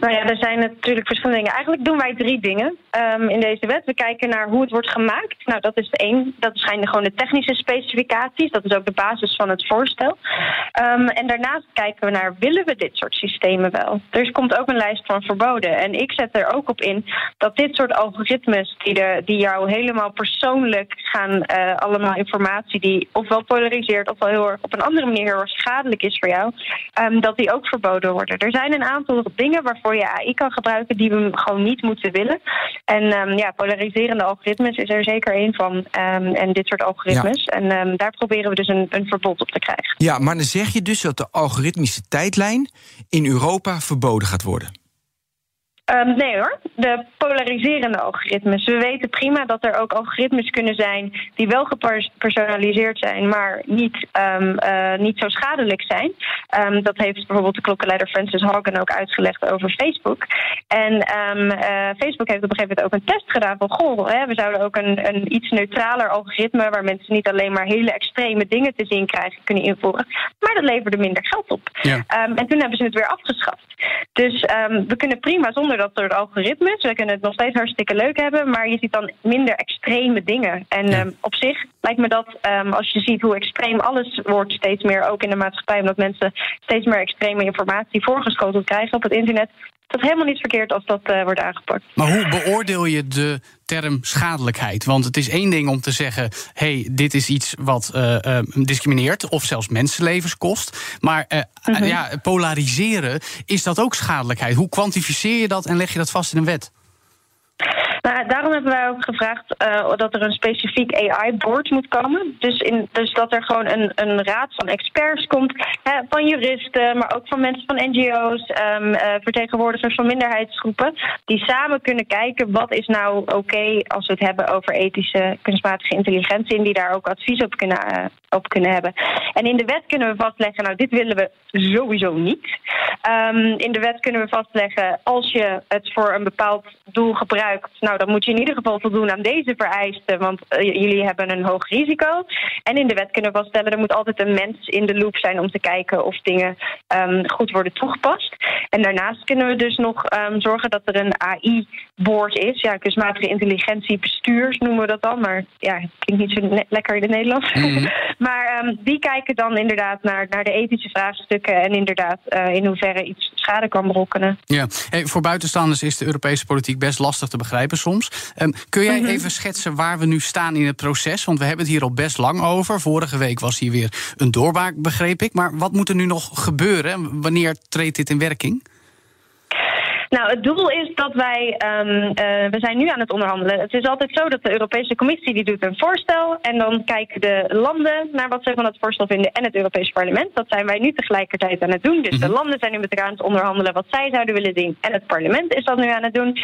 Nou ja, er zijn natuurlijk verschillende dingen. Eigenlijk doen wij drie dingen ehm, in deze wet. We kijken naar hoe het wordt gemaakt. Nou, dat is één. Dat zijn gewoon de technische specificaties. Dat is ook de basis van het voorstel. Ehm, en daarnaast kijken we naar, willen we dit soort systemen wel? Er komt ook een lijst van verboden. En ik zet er ook op in dat dit soort algoritmes... die, de, die jou helemaal persoonlijk gaan... eh, allemaal informatie die ofwel polariseert... ofwel heel erg op een andere manier heel erg schadelijk is voor jou... ehm, dat die ook verboden worden. Er zijn een aantal dingen waarvoor je AI kan gebruiken... die we gewoon niet moeten willen. En ehm, ja, polariserende algoritmes is er zeker één van. ehm, en dit soort algoritmes. En ehm, daar proberen we dus een, een verbod op te krijgen. Ja, maar dan zeg je dus dat de algoritmische tijdlijn in Europa verboden gaat worden. Um, nee hoor, de polariserende algoritmes. We weten prima dat er ook algoritmes kunnen zijn die wel gepersonaliseerd zijn, maar niet, um, uh, niet zo schadelijk zijn. Um, dat heeft bijvoorbeeld de klokkenleider Francis Hogan ook uitgelegd over Facebook. En uh, Facebook heeft op een gegeven moment ook een test gedaan van goh, hè, we zouden ook een, een iets neutraler algoritme waar mensen niet alleen maar hele extreme dingen te zien krijgen kunnen invoeren. Maar dat leverde minder geld op. Ja. en toen hebben ze het weer afgeschaft. Dus we kunnen prima zonder dat soort algoritmes. We kunnen het nog steeds hartstikke leuk hebben, maar je ziet dan minder extreme dingen. En ja. um, op zich lijkt me dat, um, als je ziet hoe extreem alles wordt, steeds meer ook in de maatschappij, omdat mensen steeds meer extreme informatie voorgeschoteld krijgen op het internet, dat is helemaal niet verkeerd als dat uh, wordt aangepakt. Maar hoe beoordeel je de term schadelijkheid? Want het is één ding om te zeggen: hey, dit is iets wat uh, uh, discrimineert of zelfs mensenlevens kost. Maar -hmm. ja, polariseren, is dat ook schadelijkheid? Hoe kwantificeer je dat en leg je dat vast in een wet? Nou, daarom hebben wij ook gevraagd uh, dat er een specifiek AI-board moet komen. Dus, in, dus dat er gewoon een, een raad van experts komt, hè, van juristen, maar ook van mensen van NGO's, ehm, uh, vertegenwoordigers van minderheidsgroepen, die samen kunnen kijken wat is nou oké als we het hebben over ethische kunstmatige intelligentie en die daar ook advies op kunnen, uh, op kunnen hebben. En in de wet kunnen we vastleggen, nou dit willen we sowieso niet. Um, in de wet kunnen we vastleggen, als je het voor een bepaald doel gebruikt, nou nou, dan moet je in ieder geval voldoen aan deze vereisten, want uh, jullie hebben een hoog risico. En in de wet kunnen we vaststellen, er moet altijd een mens in de loop zijn om te kijken of dingen um, goed worden toegepast. En daarnaast kunnen we dus nog um, zorgen dat er een AI-board is. Ja, kunstmatige intelligentie bestuurs noemen we dat dan, maar ja, het klinkt niet zo lekker in het Nederlands. Mm -hmm. maar um, die kijken dan inderdaad naar, naar de ethische vraagstukken en inderdaad uh, in hoeverre iets schade kan berokkenen. Ja, hey, voor buitenstaanders is de Europese politiek best lastig te begrijpen soms. Um, kun jij -hmm. even schetsen waar we nu staan in het proces? Want we hebben het hier al best lang over. Vorige week was hier weer een doorbraak, begreep ik. Maar wat moet er nu nog gebeuren? Wanneer treedt dit in werking? Nou, het doel is dat wij, um, uh, we zijn nu aan het onderhandelen. Het is altijd zo dat de Europese Commissie die doet een voorstel en dan kijken de landen naar wat ze van het voorstel vinden en het Europese Parlement. Dat zijn wij nu tegelijkertijd aan het doen. Dus mm -hmm. de landen zijn nu met elkaar aan het onderhandelen wat zij zouden willen zien en het parlement is dat nu aan het doen.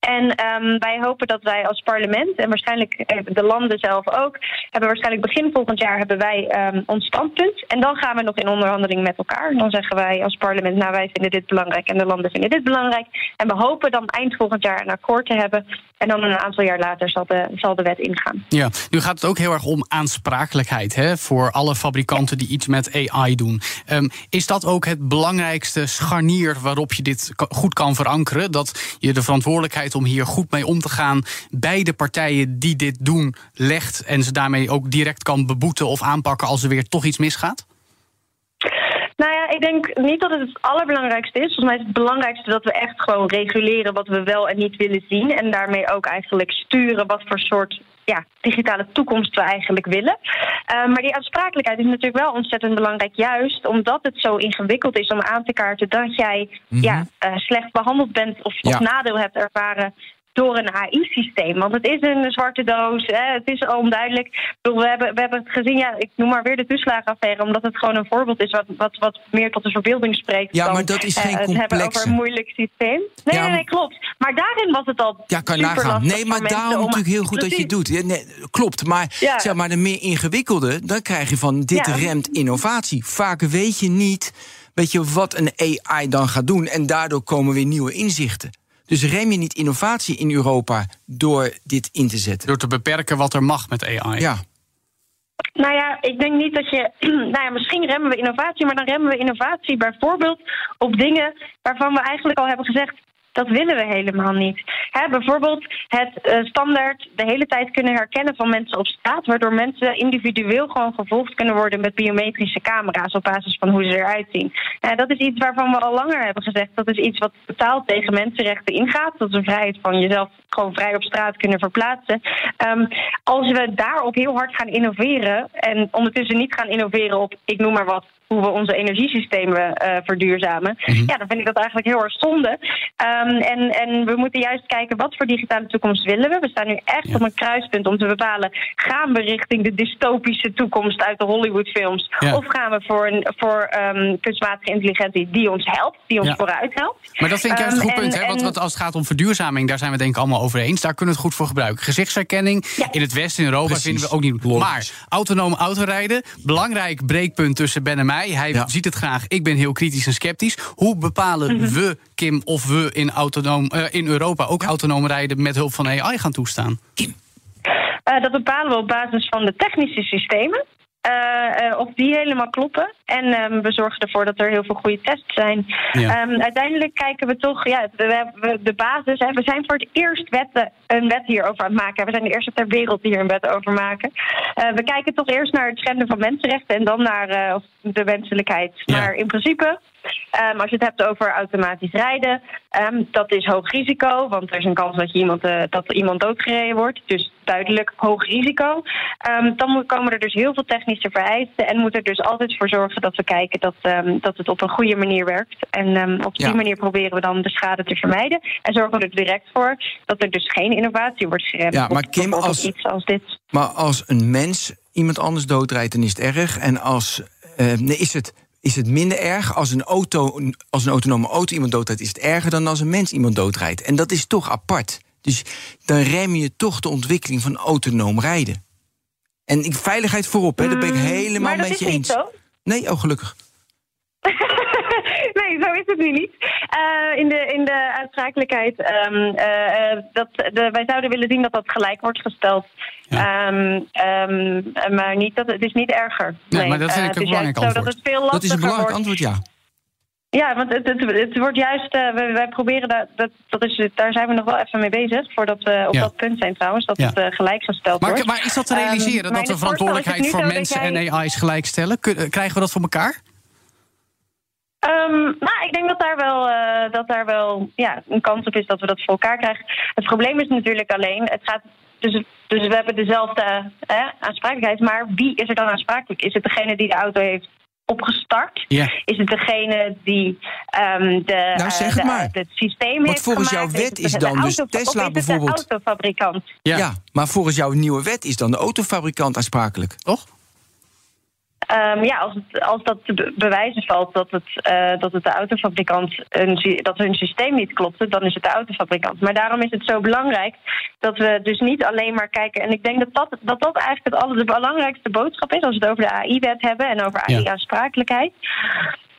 En um, wij hopen dat wij als parlement en waarschijnlijk de landen zelf ook, hebben waarschijnlijk begin volgend jaar hebben wij um, ons standpunt en dan gaan we nog in onderhandeling met elkaar. Dan zeggen wij als parlement, nou wij vinden dit belangrijk en de landen vinden dit belangrijk. En we hopen dan eind volgend jaar een akkoord te hebben. En dan een aantal jaar later zal de, zal de wet ingaan. Ja, nu gaat het ook heel erg om aansprakelijkheid hè, voor alle fabrikanten die iets met AI doen. Um, is dat ook het belangrijkste scharnier waarop je dit goed kan verankeren? Dat je de verantwoordelijkheid om hier goed mee om te gaan bij de partijen die dit doen legt en ze daarmee ook direct kan beboeten of aanpakken als er weer toch iets misgaat? Nou ja, ik denk niet dat het het allerbelangrijkste is. Volgens mij is het belangrijkste dat we echt gewoon reguleren wat we wel en niet willen zien. En daarmee ook eigenlijk sturen wat voor soort ja, digitale toekomst we eigenlijk willen. Uh, maar die aansprakelijkheid is natuurlijk wel ontzettend belangrijk, juist omdat het zo ingewikkeld is om aan te kaarten dat jij mm -hmm. ja, uh, slecht behandeld bent of, ja. of nadeel hebt ervaren door een AI-systeem. Want het is een zwarte doos, hè, het is onduidelijk. Bedoel, we, hebben, we hebben het gezien, ja, ik noem maar weer de toeslagenaffaire... omdat het gewoon een voorbeeld is wat, wat, wat meer tot de verbeelding spreekt... Ja, dan, maar dat is geen uh, het hebben over een moeilijk systeem. Nee, ja, nee, nee, klopt. Maar daarin was het al Ja, kan nagaan. Nee, maar daarom om... natuurlijk heel goed Precies. dat je het doet. Nee, klopt, maar ja. zeg maar de meer ingewikkelde... dan krijg je van dit ja. remt innovatie. Vaak weet je niet weet je, wat een AI dan gaat doen... en daardoor komen weer nieuwe inzichten. Dus rem je niet innovatie in Europa door dit in te zetten? Door te beperken wat er mag met AI. Ja. Nou ja, ik denk niet dat je. Nou ja, misschien remmen we innovatie, maar dan remmen we innovatie bijvoorbeeld op dingen waarvan we eigenlijk al hebben gezegd. Dat willen we helemaal niet. He, bijvoorbeeld het uh, standaard de hele tijd kunnen herkennen van mensen op straat, waardoor mensen individueel gewoon gevolgd kunnen worden met biometrische camera's op basis van hoe ze eruit zien. Uh, dat is iets waarvan we al langer hebben gezegd. Dat is iets wat totaal tegen mensenrechten ingaat. Dat is een vrijheid van jezelf gewoon vrij op straat kunnen verplaatsen. Um, als we daarop heel hard gaan innoveren en ondertussen niet gaan innoveren op, ik noem maar wat, hoe we onze energiesystemen uh, verduurzamen, mm -hmm. ja, dan vind ik dat eigenlijk heel erg zonde. Um, Ehm, en, en we moeten juist kijken wat voor digitale toekomst willen we. We staan nu echt op een kruispunt om te bepalen: gaan we richting de dystopische toekomst uit de Hollywoodfilms? Ja. Of gaan we voor, een, voor ehm, kunstmatige intelligentie die ons helpt, die ons Ja. vooruit helpt? Maar dat vind ik juist een Ehm, goed punt. en- Hè? Want, als het gaat om verduurzaming, daar zijn we denk ik allemaal over eens. Daar kunnen we het goed voor gebruiken. Gezichtsherkenning in het Westen, in Europa, Precies. vinden we ook niet. Logisch. Maar autonoom autorijden, belangrijk breekpunt tussen Ben en mij. Hij Ja. ziet het graag. Ik ben heel kritisch en sceptisch. Hoe bepalen Mhm. we, Kim, of we in, autonoom, eh, in Europa ook autonoom rijden met hulp van AI gaan toestaan? Eh, dat bepalen we op basis van de technische systemen. Eh, of die helemaal kloppen. En ehm, we zorgen ervoor dat er heel veel goede tests zijn. Ja. Ehm, uiteindelijk kijken we toch, ja, we hebben de basis. Hè, we zijn voor het eerst wetten, een wet hierover aan het maken. We zijn de eerste ter wereld die hier een wet over maken. We kijken toch eerst naar het schenden van mensenrechten en dan naar de wenselijkheid. Ja. Maar in principe, ehm, als je het hebt over automatisch rijden, ehm, dat is hoog risico. Want er is een kans dat, je iemand, eh, dat iemand doodgereden wordt. Dus duidelijk hoog risico. Ehm, dan komen er dus heel veel technische vereisten. En moet er dus altijd voor zorgen dat we kijken dat, dat het op een goede manier werkt. En op die Ja. manier proberen we dan de schade te vermijden. En zorgen we er direct voor dat er dus geen innovatie wordt geremd. Ja, maar Kim, als- iets als dit. Maar als een mens iemand anders doodrijdt, dan is het erg. En als. eh, nee, is het. Is het minder erg als een, auto, als een autonome auto iemand doodrijdt? Is het erger dan als een mens iemand doodrijdt? En dat is toch apart. Dus dan rem je toch de ontwikkeling van autonoom rijden. En ik, veiligheid voorop, hè, dat ben ik Mm, helemaal met is je niet eens. zo. Nee, oh gelukkig. nee, zo is het nu niet. Eh, in, de, in de ehm, eh, eh, dat, de, wij zouden willen zien dat dat gelijk wordt gesteld. Ehm, ehm, maar niet dat, het is niet erger. Nee, maar dat vind Eh, ik een is belangrijk zo dat antwoord. het veel Dat is een belangrijk wordt. antwoord, ja. Ja, want het, het, het wordt juist, wij, wij proberen daar, dat, dat is, daar zijn we nog wel even mee bezig, voordat we op Ja. dat punt zijn trouwens, dat Ja. het eh, gelijkgesteld Maar, wordt. maar is dat te realiseren, dat is het verantwoordelijkheid voor dat mensen en AI's gelijkstellen? Krijgen we dat voor elkaar? Ehm, nou, ik denk dat daar wel, eh, dat daar wel ja, een kans op is dat we dat voor elkaar krijgen. Het probleem is natuurlijk alleen, het gaat. Dus, dus we hebben dezelfde eh, aansprakelijkheid, maar wie is er dan aansprakelijk? Is het degene die de auto heeft opgestart? Ja. Is het degene die ehm, de, Nou, zeg eh, het de- maar. het systeem Want heeft volgens gemaakt? jouw wet is dan dus Tesla of is het bijvoorbeeld- de autofabrikant? Ja. Ja. maar volgens jouw nieuwe wet is dan de autofabrikant aansprakelijk. Toch? Ehm, ja, als, het, als dat te be- bewijzen valt dat het, eh, dat het de autofabrikant een, dat hun systeem niet klopte, dan is het de autofabrikant. Maar daarom is het zo belangrijk dat we dus niet alleen maar kijken. En ik denk dat dat, dat, dat eigenlijk het aller, de belangrijkste boodschap is als we het over de AI-wet hebben en over Ja. AI-aansprakelijkheid.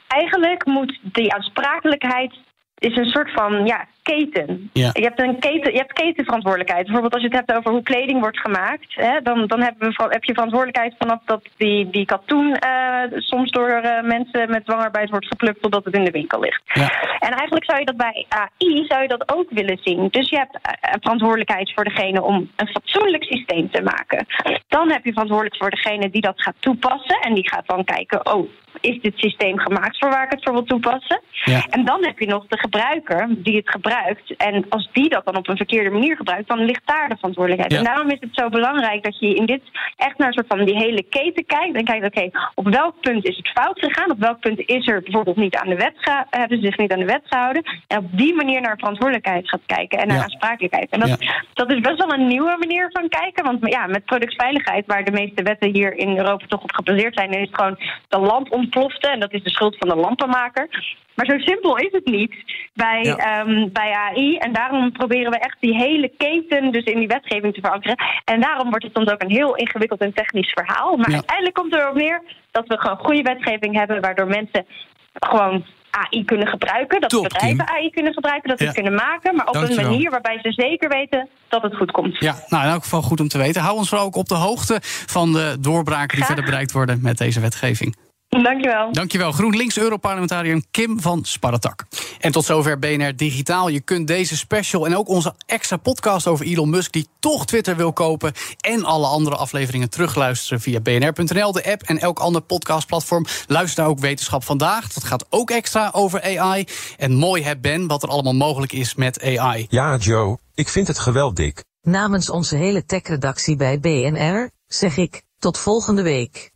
Eigenlijk moet die aansprakelijkheid is een soort van ja, keten. Ja. Je, hebt een keten. je hebt ketenverantwoordelijkheid. Bijvoorbeeld als je het hebt over hoe kleding wordt gemaakt, hè, dan, dan hebben we, heb je verantwoordelijkheid vanaf dat die, die katoen eh, soms door eh, mensen met dwangarbeid wordt geplukt totdat het in de winkel ligt. Ja. En eigenlijk zou je dat bij AI zou je dat ook willen zien. Dus je hebt eh, verantwoordelijkheid voor degene om een fatsoenlijk systeem te maken. Dan heb je verantwoordelijk voor degene die dat gaat toepassen. En die gaat dan kijken, oh, is dit systeem gemaakt voor waar ik het voor wil toepassen? Ja. En dan heb je nog de gebruiker die het gebruikt. En als die dat dan op een verkeerde manier gebruikt, dan ligt daar de verantwoordelijkheid. Ja. En daarom is het zo belangrijk dat je in dit echt naar een soort van die hele keten kijkt. En kijkt, oké, op welk punt is het fout gegaan? Op welk punt is er bijvoorbeeld niet aan de wet hebben ze zich niet aan de wet gehouden? En op die manier naar verantwoordelijkheid gaat kijken en naar Ja. aansprakelijkheid. En dat, dat is best wel een nieuwe manier van kijken. Want ja, met productveiligheid, waar de meeste wetten hier in Europa toch op gebaseerd zijn, is het gewoon de lamp ontplofte. En dat is de schuld van de lampenmaker. Maar zo simpel is het niet bij, Ja. ehm, bij AI. En daarom proberen we echt die hele keten dus in die wetgeving te verankeren. En daarom wordt het soms ook een heel ingewikkeld en technisch verhaal. Maar Ja. uiteindelijk komt het erop neer dat we gewoon goede wetgeving hebben, waardoor mensen gewoon AI kunnen gebruiken. Dat Top, bedrijven Kim. AI kunnen gebruiken, dat ze Ja. het kunnen maken. Maar op Dankjewel. een manier waarbij ze zeker weten dat het goed komt. Ja, nou in elk geval goed om te weten. Hou ons vooral ook op de hoogte van de doorbraken die Graag. verder bereikt worden met deze wetgeving. Dankjewel. Dankjewel. GroenLinks-Europarlementariër Kim van Spartak. En tot zover BNR Digitaal. Je kunt deze special en ook onze extra podcast over Elon Musk... die toch Twitter wil kopen... en alle andere afleveringen terugluisteren via bnr.nl, de app... en elk ander podcastplatform. Luister naar ook Wetenschap Vandaag. Dat gaat ook extra over AI. En mooi hè Ben, wat er allemaal mogelijk is met AI. Ja, Joe, ik vind het geweldig. Namens onze hele techredactie bij BNR zeg ik tot volgende week.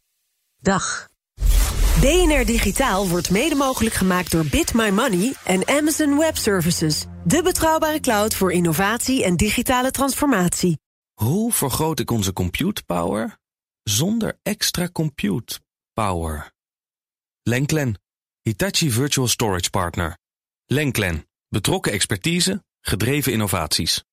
Dag. BNR Digitaal wordt mede mogelijk gemaakt door Bit My Money en Amazon Web Services. De betrouwbare cloud voor innovatie en digitale transformatie. Hoe vergroot ik onze compute power zonder extra compute power? Lenklen, Hitachi Virtual Storage Partner. Lenklen, betrokken expertise, gedreven innovaties.